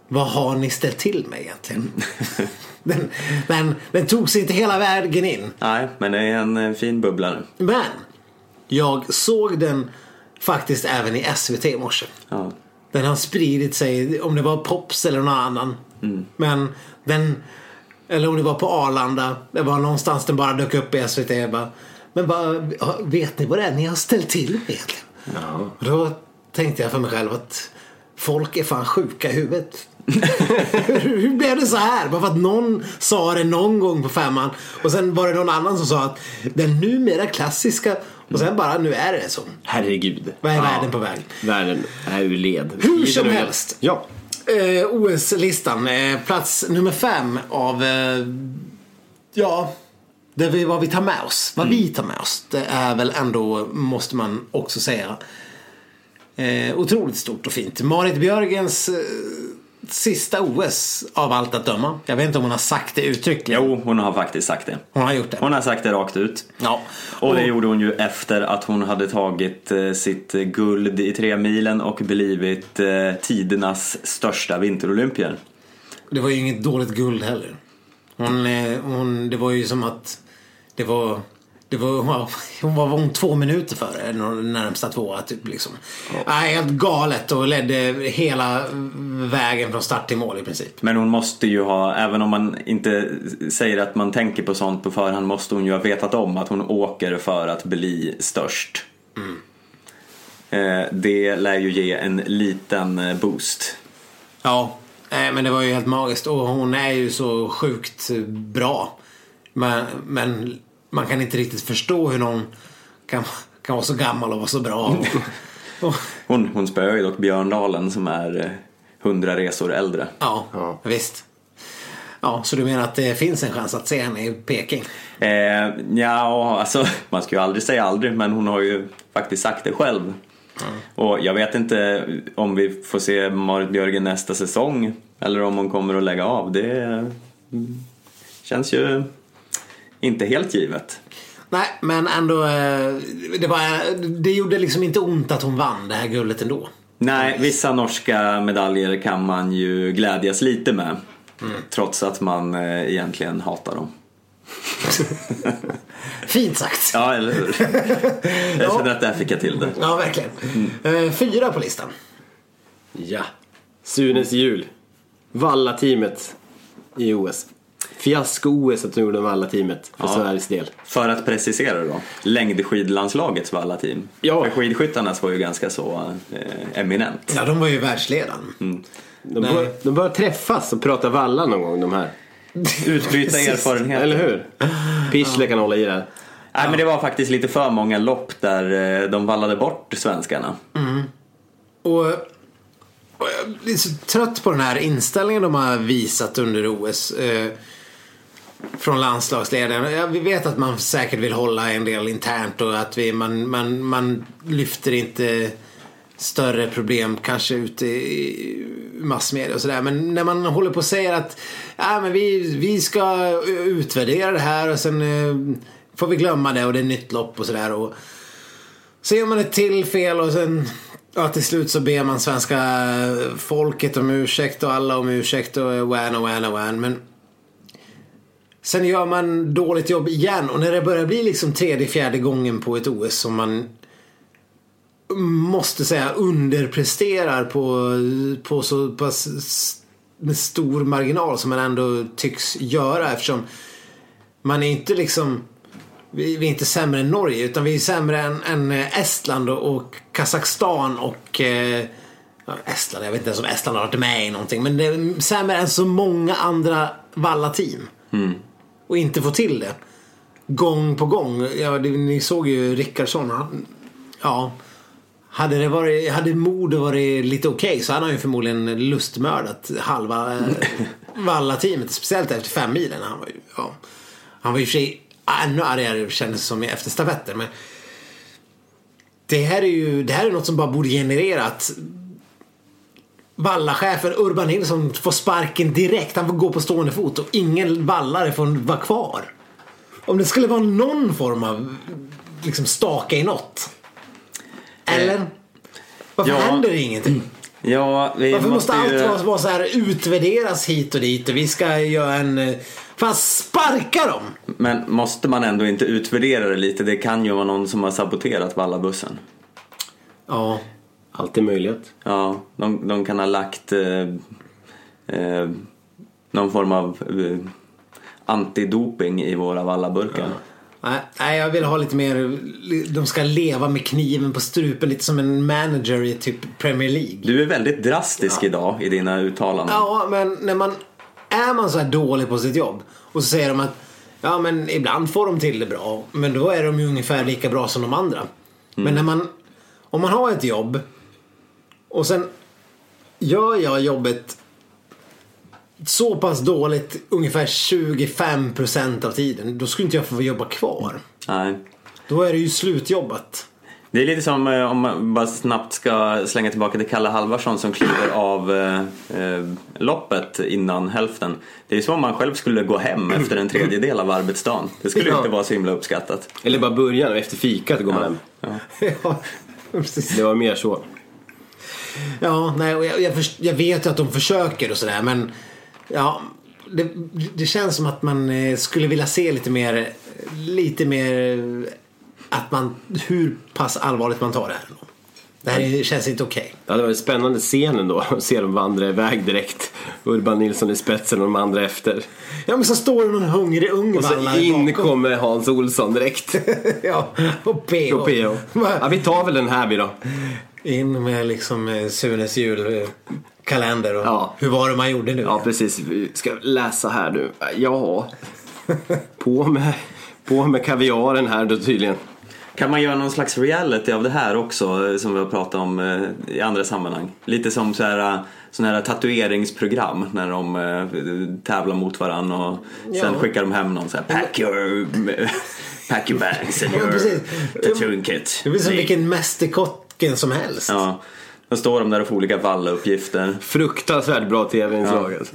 Vad har ni ställt till med egentligen? den, den, den tog sig inte hela vägen in. Nej, men det är en eh, fin bubbla nu. Men jag såg den faktiskt även i SVT i morse. Ja. Den har spridit sig, om det var Pops eller någon annan. Men den, eller om det var på Arlanda. Det var någonstans den bara dök upp i SVT. Bara, men vad, vet ni vad det är ni har ställt till med egentligen? Ja. Då tänkte jag för mig själv att folk är fan sjuka i huvudet. Hur, hur blev det så här? Bara för att någon sa det någon gång på femman och sen var det någon annan som sa att den numera klassiska och sen bara nu är det så. Herregud. Vad är Ja. världen på väg? Världen är ur led. Hur som helst. Ja. Eh, OS-listan. Eh, plats nummer fem av... Eh, ja, det vi, vad vi tar med oss. Vad vi tar med oss. Det är väl ändå, måste man också säga. Eh, otroligt stort och fint. Marit Björgens eh, sista OS av allt att döma. Jag vet inte om hon har sagt det uttryckligen. Jo, hon har faktiskt sagt det. Hon har gjort det. Hon har sagt det rakt ut. Ja. Och det gjorde hon ju efter att hon hade tagit eh, sitt guld i tre milen och blivit eh, tidernas största vinterolympier. Det var ju inget dåligt guld heller. Hon, eh, hon, det var ju som att det var det var, hon var, hon var hon två minuter före närmsta tvåa typ liksom. Ja. helt galet och ledde hela vägen från start till mål i princip. Men hon måste ju ha, även om man inte säger att man tänker på sånt på förhand, måste hon ju ha vetat om att hon åker för att bli störst. Mm. Eh, det lär ju ge en liten eh, boost. Ja, men det var ju helt magiskt och hon är ju så sjukt bra. Men, men man kan inte riktigt förstå hur någon kan, kan vara så gammal och vara så bra. hon, hon spöar ju dock Björndalen som är eh, hundra resor äldre. Ja, ja, visst. Ja, så du menar att det finns en chans att se henne i Peking? Eh, ja, alltså man ska ju aldrig säga aldrig men hon har ju faktiskt sagt det själv. Mm. Och jag vet inte om vi får se Marit Björgen nästa säsong eller om hon kommer att lägga av. Det mm, känns ju inte helt givet. Nej, men ändå. Eh, det, var, det gjorde liksom inte ont att hon vann det här guldet ändå. Nej, vissa norska medaljer kan man ju glädjas lite med. Mm. Trots att man eh, egentligen hatar dem. Fint sagt. Ja, eller hur? Jag känner att där fick jag till det. Ja, verkligen. Mm. Eh, fyra på listan. Ja. Sunes jul. Valla-teamet i OS. Fiasko-OS att de gjorde Valla-teamet för ja. Sveriges del. För att precisera då, längdskidlandslagets Valla-team. Ja. För skidskyttarnas var ju ganska så eh, eminent. Ja, de var ju världsledande. Mm. De, bör, de bör träffas och prata valla någon gång de här. Utbyta erfarenheter. Eller hur? Pichler kan hålla i det här. Nej ja. men det var faktiskt lite för många lopp där eh, de vallade bort svenskarna. Mm. Och jag är så trött på den här inställningen de har visat under OS. Från landslagsledaren. Ja, vi vet att man säkert vill hålla en del internt och att vi, man, man, man lyfter inte större problem kanske ute i massmedia och sådär. Men när man håller på och säger att ja, men vi, vi ska utvärdera det här och sen eh, får vi glömma det och det är nytt lopp och sådär. Så gör man ett till fel och sen ja, till slut så ber man svenska folket om ursäkt och alla om ursäkt och eh, wan och wan och wan. Men Sen gör man dåligt jobb igen och när det börjar bli liksom tredje, fjärde gången på ett OS som man måste säga underpresterar på, på så pass med stor marginal som man ändå tycks göra eftersom man är inte liksom vi, vi är inte sämre än Norge utan vi är sämre än, än eh, Estland och, och Kazakstan och eh, Estland, jag vet inte ens om Estland har varit med i någonting men det är sämre än så många andra valla-team. Mm och inte få till det. Gång på gång. Ja, det, ni såg ju Rickardsson. Han, ja. Hade, det varit, hade Modo varit lite okej okay, så hade han ju förmodligen lustmördat halva eh, Valla-teamet. Speciellt efter fem milen. Han var ju, ja. Han var ju för sig ännu argare kändes som efter stafetten. Men det här är ju det här är något som bara borde generera att Vallachefen Urban Nilsson får sparken direkt. Han får gå på stående fot och ingen vallare får vara kvar. Om det skulle vara någon form av liksom staka i något. Eller? Eh, Varför ja. händer det ingenting? Ja, vi Varför måste, måste ju... allt vara så här utvärderas hit och dit och vi ska göra en... Eh, fan, sparka dem! Men måste man ändå inte utvärdera det lite? Det kan ju vara någon som har saboterat vallabussen. Ja. Alltid möjlighet. Ja, de, de kan ha lagt eh, eh, någon form av eh, antidoping i våra vallaburkar. Ja. Nej, jag vill ha lite mer, de ska leva med kniven på strupen lite som en manager i typ Premier League. Du är väldigt drastisk ja. idag i dina uttalanden. Ja, men när man, är man så här dålig på sitt jobb och så säger de att ja men ibland får de till det bra men då är de ju ungefär lika bra som de andra. Mm. Men när man, om man har ett jobb och sen gör jag jobbet så pass dåligt ungefär 25% av tiden. Då skulle inte jag få jobba kvar. Nej. Då är det ju slutjobbat. Det är lite som eh, om man bara snabbt ska slänga tillbaka till Kalle Halvarsson som kliver av eh, eh, loppet innan hälften. Det är som om man själv skulle gå hem efter en tredjedel av arbetsdagen. Det skulle ju Ja. inte vara så himla uppskattat. Eller bara början och efter fikat går man hem. ja, precis. Det var mer så. Ja, nej, och jag, jag, jag vet ju att de försöker och sådär men ja, det, det känns som att man eh, skulle vilja se lite mer, lite mer att man, hur pass allvarligt man tar det här. Det här är, känns inte okej. Ja, det var en spännande scen ändå att se dem vandra iväg direkt. Urban Nilsson i spetsen och de andra efter. Ja men så står det någon hungrig ung Och så in kommer Hans Olsson direkt. ja, och PO. Och PO. Ja, vi tar väl den här vi då. In med liksom eh, Sunes julkalender och Ja. hur var det man gjorde nu? Ja, precis. Vi ska läsa här nu. Ja. På med, på med kaviaren här då tydligen. Kan man göra någon slags reality av det här också eh, som vi har pratat om eh, i andra sammanhang? Lite som så här, såna här tatueringsprogram när de tävlar mot varandra och sen Ja. skickar de hem någon så här pack your, pack your bags and Ja, your precis. tattooing kit. Det blir som vilken mästerkocken som helst. Ja, då står de där och får olika vallauppgifter. Fruktansvärt bra tv-inslag. alltså.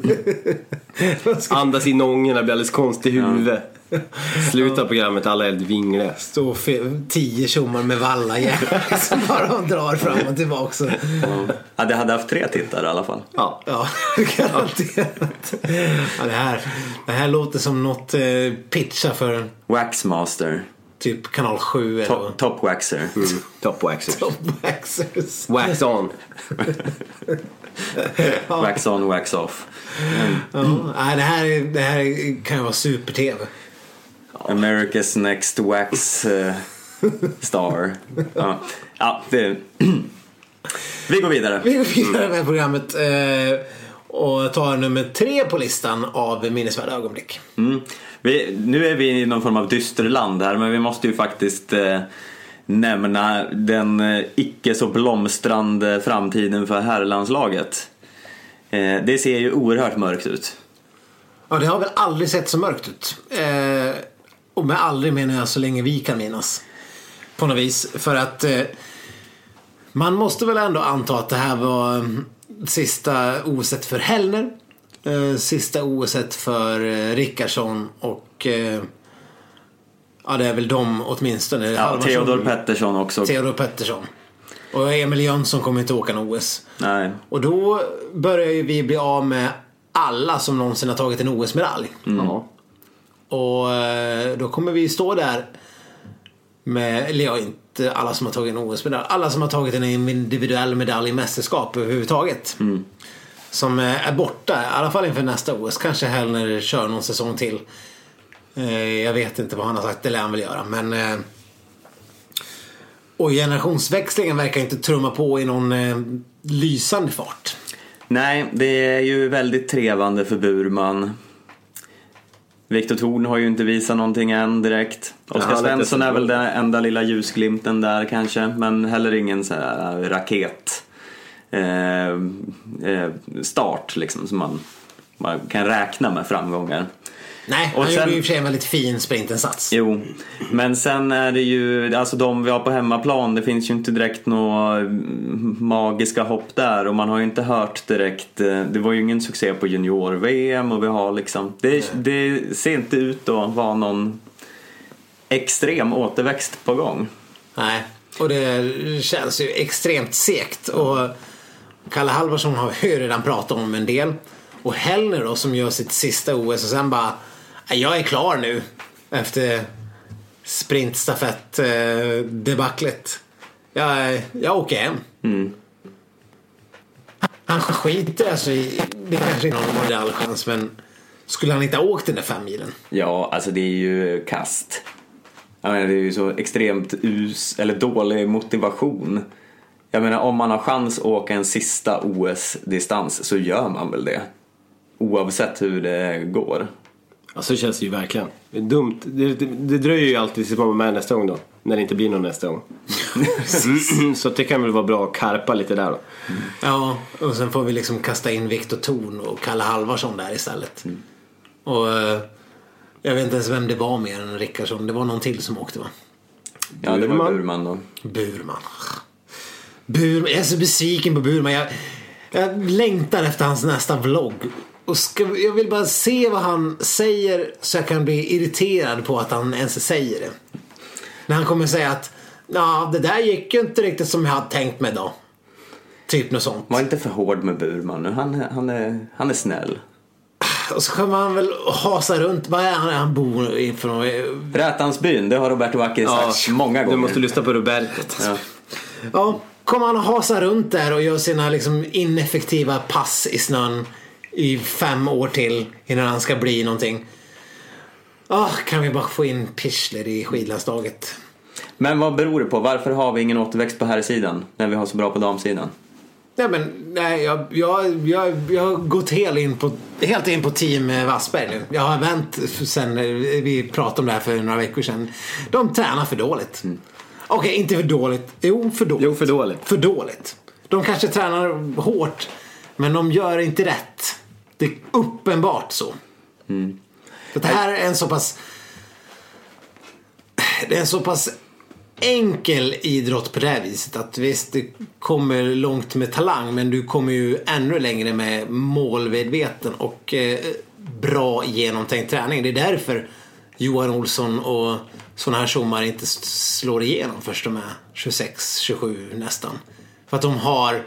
Andas in ångorna, blir alldeles konstig i huvudet. Slutar programmet, alla är helt vingliga. Stå fe- tio tjommar med vallajärn som bara drar fram och tillbaka. Så. Ja, det hade haft tre tittare i alla fall. Ja. Ja, garanterat. Ja, det, här, det här låter som något eh, pitcha för Waxmaster. Typ kanal 7 eller Top, top Waxer. Top waxers. Top Waxers. Wax on. Wax on, wax off. Ja, nej, det, här, är- det här kan ju vara super-tv. America's Next Wax eh, Star. Ja, ja det... Vi går vidare. Vi går vidare med programmet eh, och tar nummer tre på listan av minnesvärda ögonblick. Mm. Vi, nu är vi i någon form av dysterland här men vi måste ju faktiskt eh, nämna den eh, icke så blomstrande framtiden för herrlandslaget. Eh, det ser ju oerhört mörkt ut. Ja, det har väl aldrig sett så mörkt ut. Eh, och med aldrig menar jag så länge vi kan minnas. På något vis. För att eh, man måste väl ändå anta att det här var mm, sista OS för Hellner. Eh, sista OS för eh, Rickardsson och eh, ja, det är väl de åtminstone. Ja, Theodor Pettersson också. Theodor Pettersson. Och Emil Jönsson kommer inte åka någon OS. Nej. Och då börjar ju vi bli av med alla som någonsin har tagit en OS-medalj. Ja. Och då kommer vi stå där med, eller ja, inte alla som har tagit en OS-medalj. Alla som har tagit en individuell medalj i mästerskap överhuvudtaget. Som eh, är borta, i alla fall inför nästa OS. Kanske Hellner kör någon säsong till. Eh, Jag vet inte vad han har sagt, det lär han väl göra. Men eh, och generationsväxlingen verkar inte trumma på i någon lysande fart. Nej, det är ju väldigt trevande för Burman. Viktor Thorn har ju inte visat någonting än direkt. Oskar Svensson är väl den enda lilla ljusglimten där kanske. Men heller ingen så här raket eh, eh, start liksom som man, man kan räkna med framgångar. Nej, Och han sen- gjorde ju i och för sig en väldigt fin sprintinsats. Jo, men sen är det ju, alltså de vi har på hemmaplan, det finns ju inte direkt några magiska hopp där och man har ju inte hört direkt, eh, det var ju ingen succé på junior-VM och vi har liksom, det, det ser inte ut att vara någon extrem återväxt på gång. Nej, och det känns ju extremt segt. Och Kalle Halvarsson har vi ju redan pratat om en del. Och Hellner då som gör sitt sista OS och sen bara "Nej, Jag är klar nu. Efter sprintstafett eh. Jag, jag åker hem. Han skiter alltså i, det kanske är någon medaljchans men skulle han inte ha åkt den där fem milen? Ja, alltså det är ju kast. Jag menar, det är ju så extremt us eller dålig motivation. Jag menar om man har chans att åka en sista OS-distans så gör man väl det. Oavsett hur det går. Ja, så känns det ju verkligen. Det är dumt. Det, det, det dröjer ju alltid tills man är med nästa gång då. När det inte blir någon nästa gång. så det kan väl vara bra att karpa lite där då. Ja, och sen får vi liksom kasta in Viktor Thorn och Kalle Halvarsson där istället. Och eh, jag vet inte ens vem det var mer än Rickardsson. Det var någon till som åkte va? Ja, det var Burman. Burman då. Burman. Burman. Jag är så besviken på Burman. Jag, jag längtar efter hans nästa vlogg. Och ska, jag vill bara se vad han säger så jag kan bli irriterad på att han ens säger det. När han kommer säga att ja, det där gick ju inte riktigt som jag hade tänkt mig då. Typ något sånt. Var inte för hård med Burman nu. Han, han, är, han är snäll. Och så kommer han väl hasa runt. Vad är han, han bor ifrån? Rätansbyn, det har Roberto Vacchi sagt många gånger. Du måste lyssna på Roberto. ja. Ja, kommer han att hasa runt där och göra sina liksom ineffektiva pass i snön i fem år till innan han ska bli någonting. Ah, kan vi bara få in Pichler i skidlandslaget? Men vad beror det på? Varför har vi ingen återväxt på här sidan när vi har så bra på damsidan? Nej men nej, jag, jag, jag, jag har gått helt in på, helt in på team eh, Wassberg nu. Jag har vänt sen eh, vi pratade om det här för några veckor sedan. De tränar för dåligt. Okej, inte för dåligt. Jo, för dåligt. Jo, för dåligt. För dåligt. De kanske tränar hårt, men de gör inte rätt. Det är uppenbart så. För det här är en så pass... Det är en så pass enkel idrott på det här viset att visst, du kommer långt med talang men du kommer ju ännu längre med målmedveten och eh, bra genomtänkt träning. Det är därför Johan Olsson och sådana här tjommar inte slår igenom först de är 26, 27 nästan. För att de har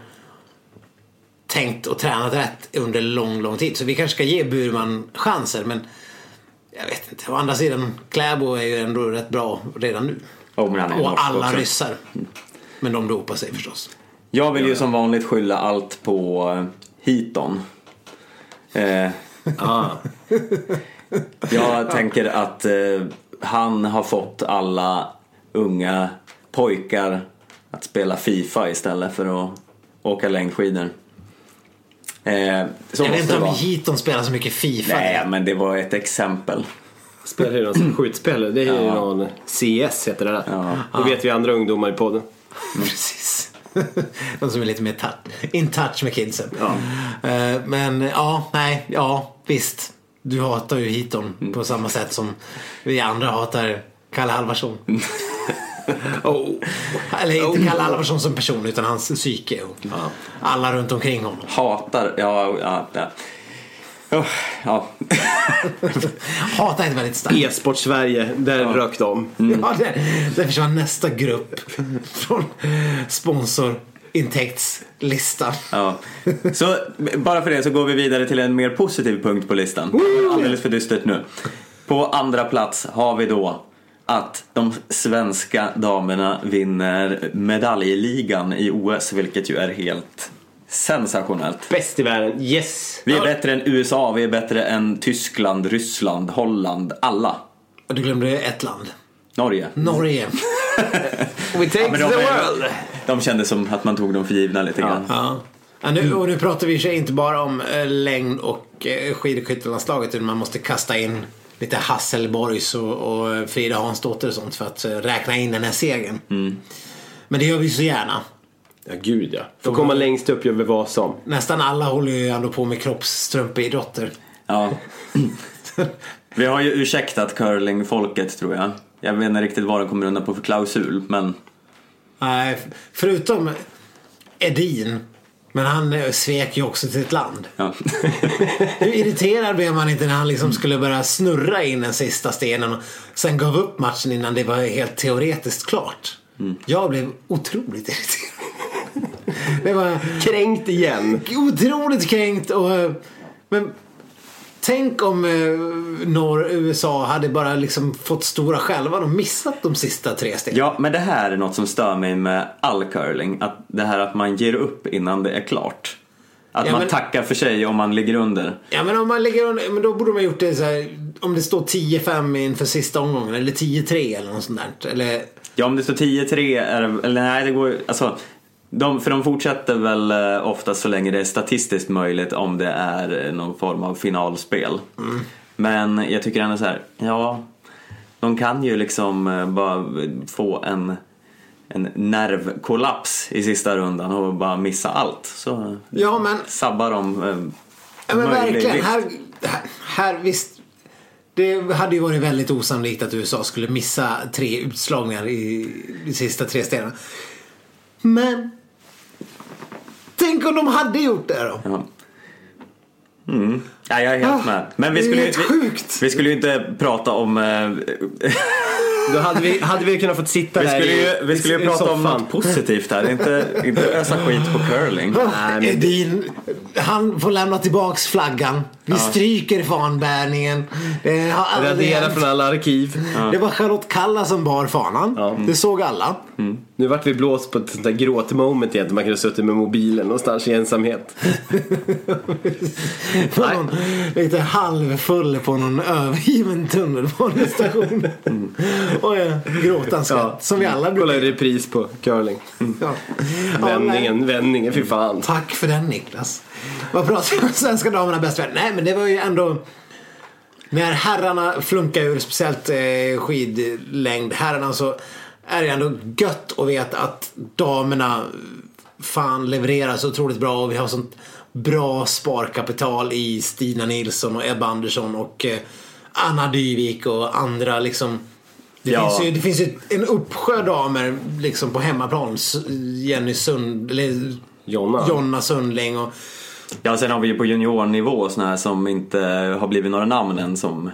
tänkt och tränat rätt under lång, lång tid. Så vi kanske ska ge Burman chanser men jag vet inte. Å andra sidan, Kläbo är ju ändå rätt bra redan nu. Oh, men han är Och norsk alla också. ryssar. Men de dopar sig förstås. Jag vill ju som vanligt skylla allt på eh, Hiton. Eh, Ah. jag tänker att eh, han har fått alla unga pojkar att spela Fifa istället för att åka längdskidor. Eh, jag vet inte om. Hiton spelar så mycket Fifa. Nej, men det var ett exempel. Spelar ju någon som skjutspel. Det är ju Ja. någon CS heter det där. Ja. Det vet vi andra ungdomar i podden. Precis. De som är lite mer in touch med kidsen. Ja. Eh, Men ja, nej, ja visst. Du hatar ju Hiton på samma sätt som vi andra hatar Kalle Halvarsson. Oh. Eller inte Kalle Halvarsson som person utan hans psyke och alla runt omkring honom. Hatar, ja, ja, ja. Oh, ja. Hatar är ett väldigt starkt. E-sport-Sverige, där rök de. Ja, det, det försvann nästa grupp från sponsorintäktslistan. Ja. Så bara för det så går vi vidare till en mer positiv punkt på listan. Alldeles för dystert nu. På andra plats har vi då att de svenska damerna vinner medaljligan i OS, vilket ju är helt sensationellt. Bäst i världen, yes! Vi är bättre än USA, vi är bättre än Tyskland, Ryssland, Holland, alla. Och du glömde ett land. Norge. Norge. We take men de the world! De kände som att man tog dem för givna lite grann. Ja. Ja, nu, och nu pratar vi sig inte bara om eh, längd och eh, skidskyttelandslaget utan man måste kasta in lite Hasselborgs och, och Frida Hansdotter och sånt för att eh, räkna in den här segern. Men det gör vi så gärna. Ja, gud ja. Får komma längst upp gör vi vad som. Nästan alla håller ju ändå på med kroppsstrumpeidrotter. Ja. Vi har ju ursäktat curlingfolket tror jag. Jag vet inte riktigt vad de kommer undan på för klausul, men Nej, förutom Edin. Men han eh, svek ju också ett land. ja. Hur irriterad blev man inte när han liksom skulle börja snurra in den sista stenen och sen gav upp matchen innan det var helt teoretiskt klart. Jag blev otroligt irriterad. Det var Kränkt igen. otroligt kränkt och... eh, Men tänk om eh, norr USA hade bara liksom fått stora själva och missat de sista tre stegen. ja, men det här är något som stör mig med all curling. Att det här att man ger upp innan det är klart. Att Ja, man men- tackar för sig om man ligger under. Ja men om man lägger under, men då borde man gjort det så här, om det står 10-5 inför sista omgången eller 10-3 eller något sånt där. Eller Ja, om det står 10-3 är det- eller nej det går alltså de, för de fortsätter väl eh, ofta så länge det är statistiskt möjligt om det är eh, någon form av finalspel. Men jag tycker ändå så här, ja, de kan ju liksom eh, bara få en, en nervkollaps i sista rundan och bara missa allt. Så Ja men sabbar de Ja men verkligen. Här, här, visst. Det hade ju varit väldigt osannolikt att USA skulle missa tre utslagningar i de sista tre städerna. Men tänk om de hade gjort det då? Ja. Mm. Ja, jag är helt Ah, med. Men vi skulle, ju- helt vi, sjukt. vi skulle ju inte prata om... Eh, Då hade vi, hade vi kunnat fått sitta vi där skulle ju, vi skulle ju i prata om något positivt här. Inte, inte ösa skit på curling. Nej, men- Edin, han får lämna tillbaks flaggan. Vi stryker fanbärningen. Radera från alla arkiv. det var Charlotte Kalla som bar fanan. Ja. Det såg alla. Nu vart vi blåst på ett sånt där gråtmoment igen. Man kunde suttit med mobilen någonstans i ensamhet. På någon, lite halvfull på någon övergiven tunnelbanestation. Och eh, gråtans skratt. Som vi alla Kolla brukar en repris på curling. Ja. Ja. Vändningen, vändningen, fy fan. Tack för den Niklas. Vad pratar vi om svenska damerna bäst värld? Nej men det var ju ändå när herrarna flunkar ur speciellt eh, skidlängd herrarna så är det ändå gött att veta att damerna fan levererar så otroligt bra och vi har sånt bra sparkapital i Stina Nilsson och Ebba Andersson och eh, Anna Dyvik och andra liksom det, Ja. finns ju, det finns ju en uppsjö damer liksom på hemmaplan. Jenny Sund, eller Jonna. Jonna Sundling och Ja, sen har vi ju på juniornivå såna här som inte har blivit några namn än som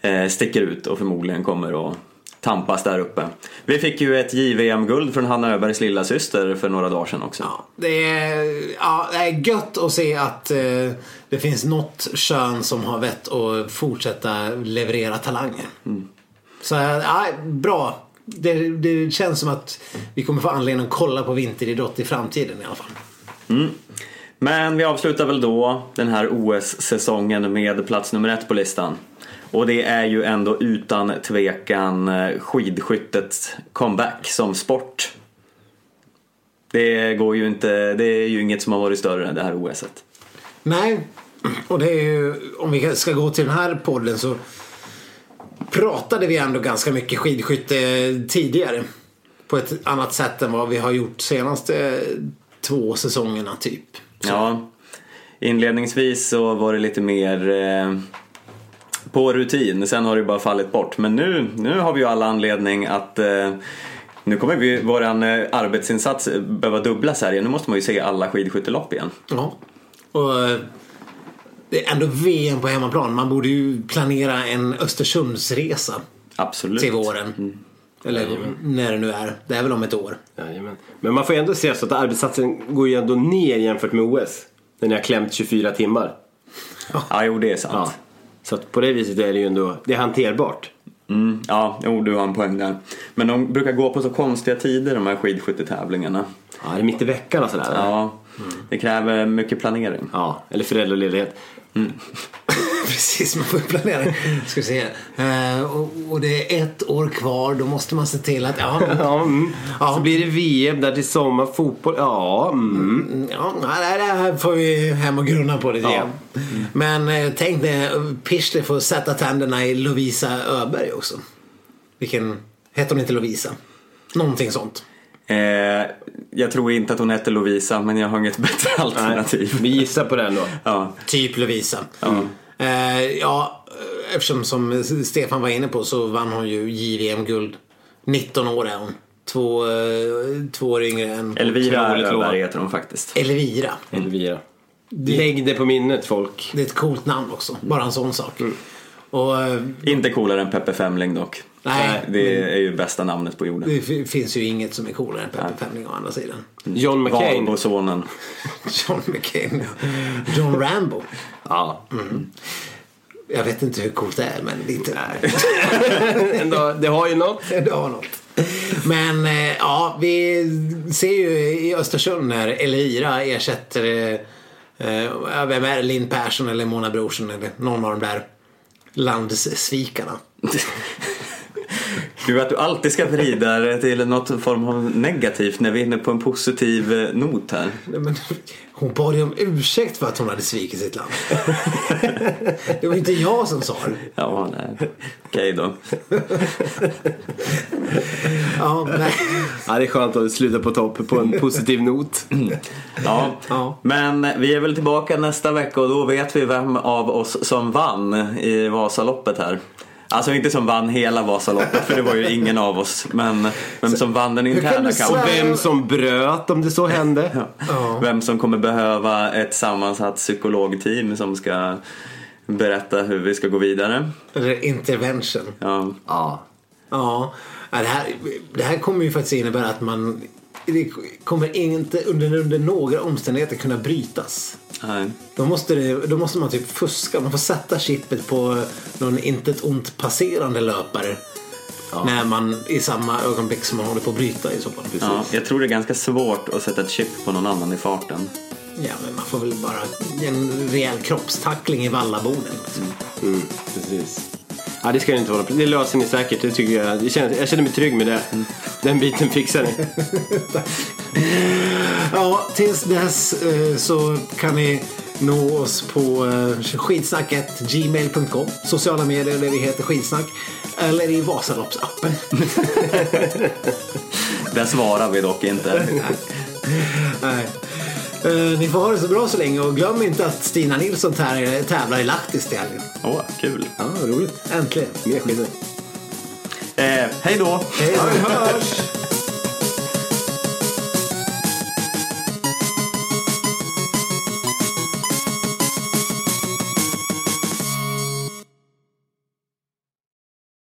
eh, sticker ut och förmodligen kommer att tampas där uppe. Vi fick ju ett JVM-guld från Hanna Öbergs lilla syster för några dagar sedan också. Ja, det är, ja, det är gött att se att eh, det finns något kön som har vett att fortsätta leverera talanger. Så ja, bra. Det, det känns som att vi kommer få anledning att kolla på vinteridrott i framtiden i alla fall. Men vi avslutar väl då den här OS-säsongen med plats nummer ett på listan. Och det är ju ändå utan tvekan eh, skidskyttets comeback som sport. Det går ju inte, det är ju inget som har varit större än det här OSet. Nej, och det är ju, om vi ska gå till den här podden så pratade vi ändå ganska mycket skidskytte tidigare. På ett annat sätt än vad vi har gjort senaste två säsongerna typ. Ja, inledningsvis så var det lite mer eh, på rutin, sen har det bara fallit bort. Men nu, nu har vi ju alla anledning att eh, nu kommer vi, våran eh, arbetsinsats behöva dubblas här igen. Nu måste man ju se alla skidskyttelopp igen. Ja. Och eh, det är ändå VM på hemmaplan. Man borde ju planera en Östersundsresa Absolut. till våren. Eller när det nu är. Det är väl om ett år. Jajamän. Men man får ändå se så att arbetssatsen går ju ändå ner jämfört med OS. När ni har klämt 24 timmar. Ja, jo det är sant. Ja. Så att på det viset är det ju ändå, det är hanterbart. Mm, ja, jo du har en poäng där. Men de brukar gå på så konstiga tider de här skidskyttetävlingarna. Ja, det är mitt i veckan och sådär. Ja, det kräver mycket planering. Ja, eller föräldraledighet. Precis, man får planera. Ska se. Eh, och, och det är ett år kvar. Då måste man se till att... Ja, Ja, mm. Ja. Så blir det VM där till sommar, fotboll. Ja, mm. ja nej, det här får vi hem och grunna på lite Ja. grann. Men eh, tänk när Pirste får sätta tänderna i Lovisa Öberg också. Vilken... Hette hon inte Lovisa? Någonting sånt. Eh, jag tror inte att hon heter Lovisa, men jag har inget bättre alternativ. Vi gissar på den då. Ja, Typ Lovisa. Eh, ja, eftersom som Stefan var inne på så vann hon ju JVM-guld. 19 år är hon. Två, eh, två år yngre än Elvira. Öberg heter hon faktiskt. Elvira. Elvira. Lägg det på minnet folk. Det är ett coolt namn också. Bara en sån sak. Och eh, Inte coolare än Peppe Femling dock. nej, Det är ju bästa namnet på jorden. det finns ju inget som är coolare än Peppe Femling å andra sidan. John McCain. Valbo-sonen. John McCain. John Rambo. Ja. Jag vet inte hur coolt det är men lite. Ändå, det har ju något. Det har något. Men eh, ja, vi ser ju i Östersund när Elvira ersätter eh, eh, vem är det? Linn Persson eller Mona Brorsson eller någon av de där landssvikarna. Du, att du alltid ska vrida det till något form av negativt när vi är inne på en positiv eh, not här. Nej, Men, hon bad ju om ursäkt för att hon hade svikit sitt land. Det var inte jag som sa det. Ja, nej. Okej då. Ja, nej. Ja, det är skönt att sluta på topp på en positiv not. Ja. Ja. Men vi är väl tillbaka nästa vecka och då vet vi vem av oss som vann i Vasaloppet här. Alltså inte som vann hela Vasaloppet för det var ju ingen av oss. Men vem som vann den kan interna kampen. Och vem som bröt om det så hände. Vem som kommer behöva ett sammansatt psykologteam som ska berätta hur vi ska gå vidare. Eller intervention. Ja. Ja. Ja, ja, det här, det här kommer ju faktiskt innebära att man det kommer inte under, under några omständigheter kunna brytas. Nej. Då måste, det, då måste man typ fuska. Man får sätta chippet på någon intet ont passerande löpare. När man i samma ögonblick som man håller på att bryta i så fall. Ja, jag tror det är ganska svårt att sätta ett chip på någon annan i farten. Ja, men man får väl bara en rejäl kroppstackling i vallaboden. Liksom. Mm, precis. Ja, det ska det inte vara. Det löser ni säkert. Det tycker jag. Jag känner, jag känner mig trygg med det. Den biten fixar ni. Ja, tills dess eh, så kan ni nå oss på eh, skidsnacket gmail.com Sociala medier där vi heter Skidsnack. Eller i Vasaloppsappen. Där svarar vi dock inte. Nej. Eh, Ni får ha det så bra så länge och glöm inte att Stina Nilsson tä- tävlar i Lahtis till helgen. Åh, kul. Ja, roligt. Äntligen. Mer skidor. Eh, hej då! Hej då. Vi hörs!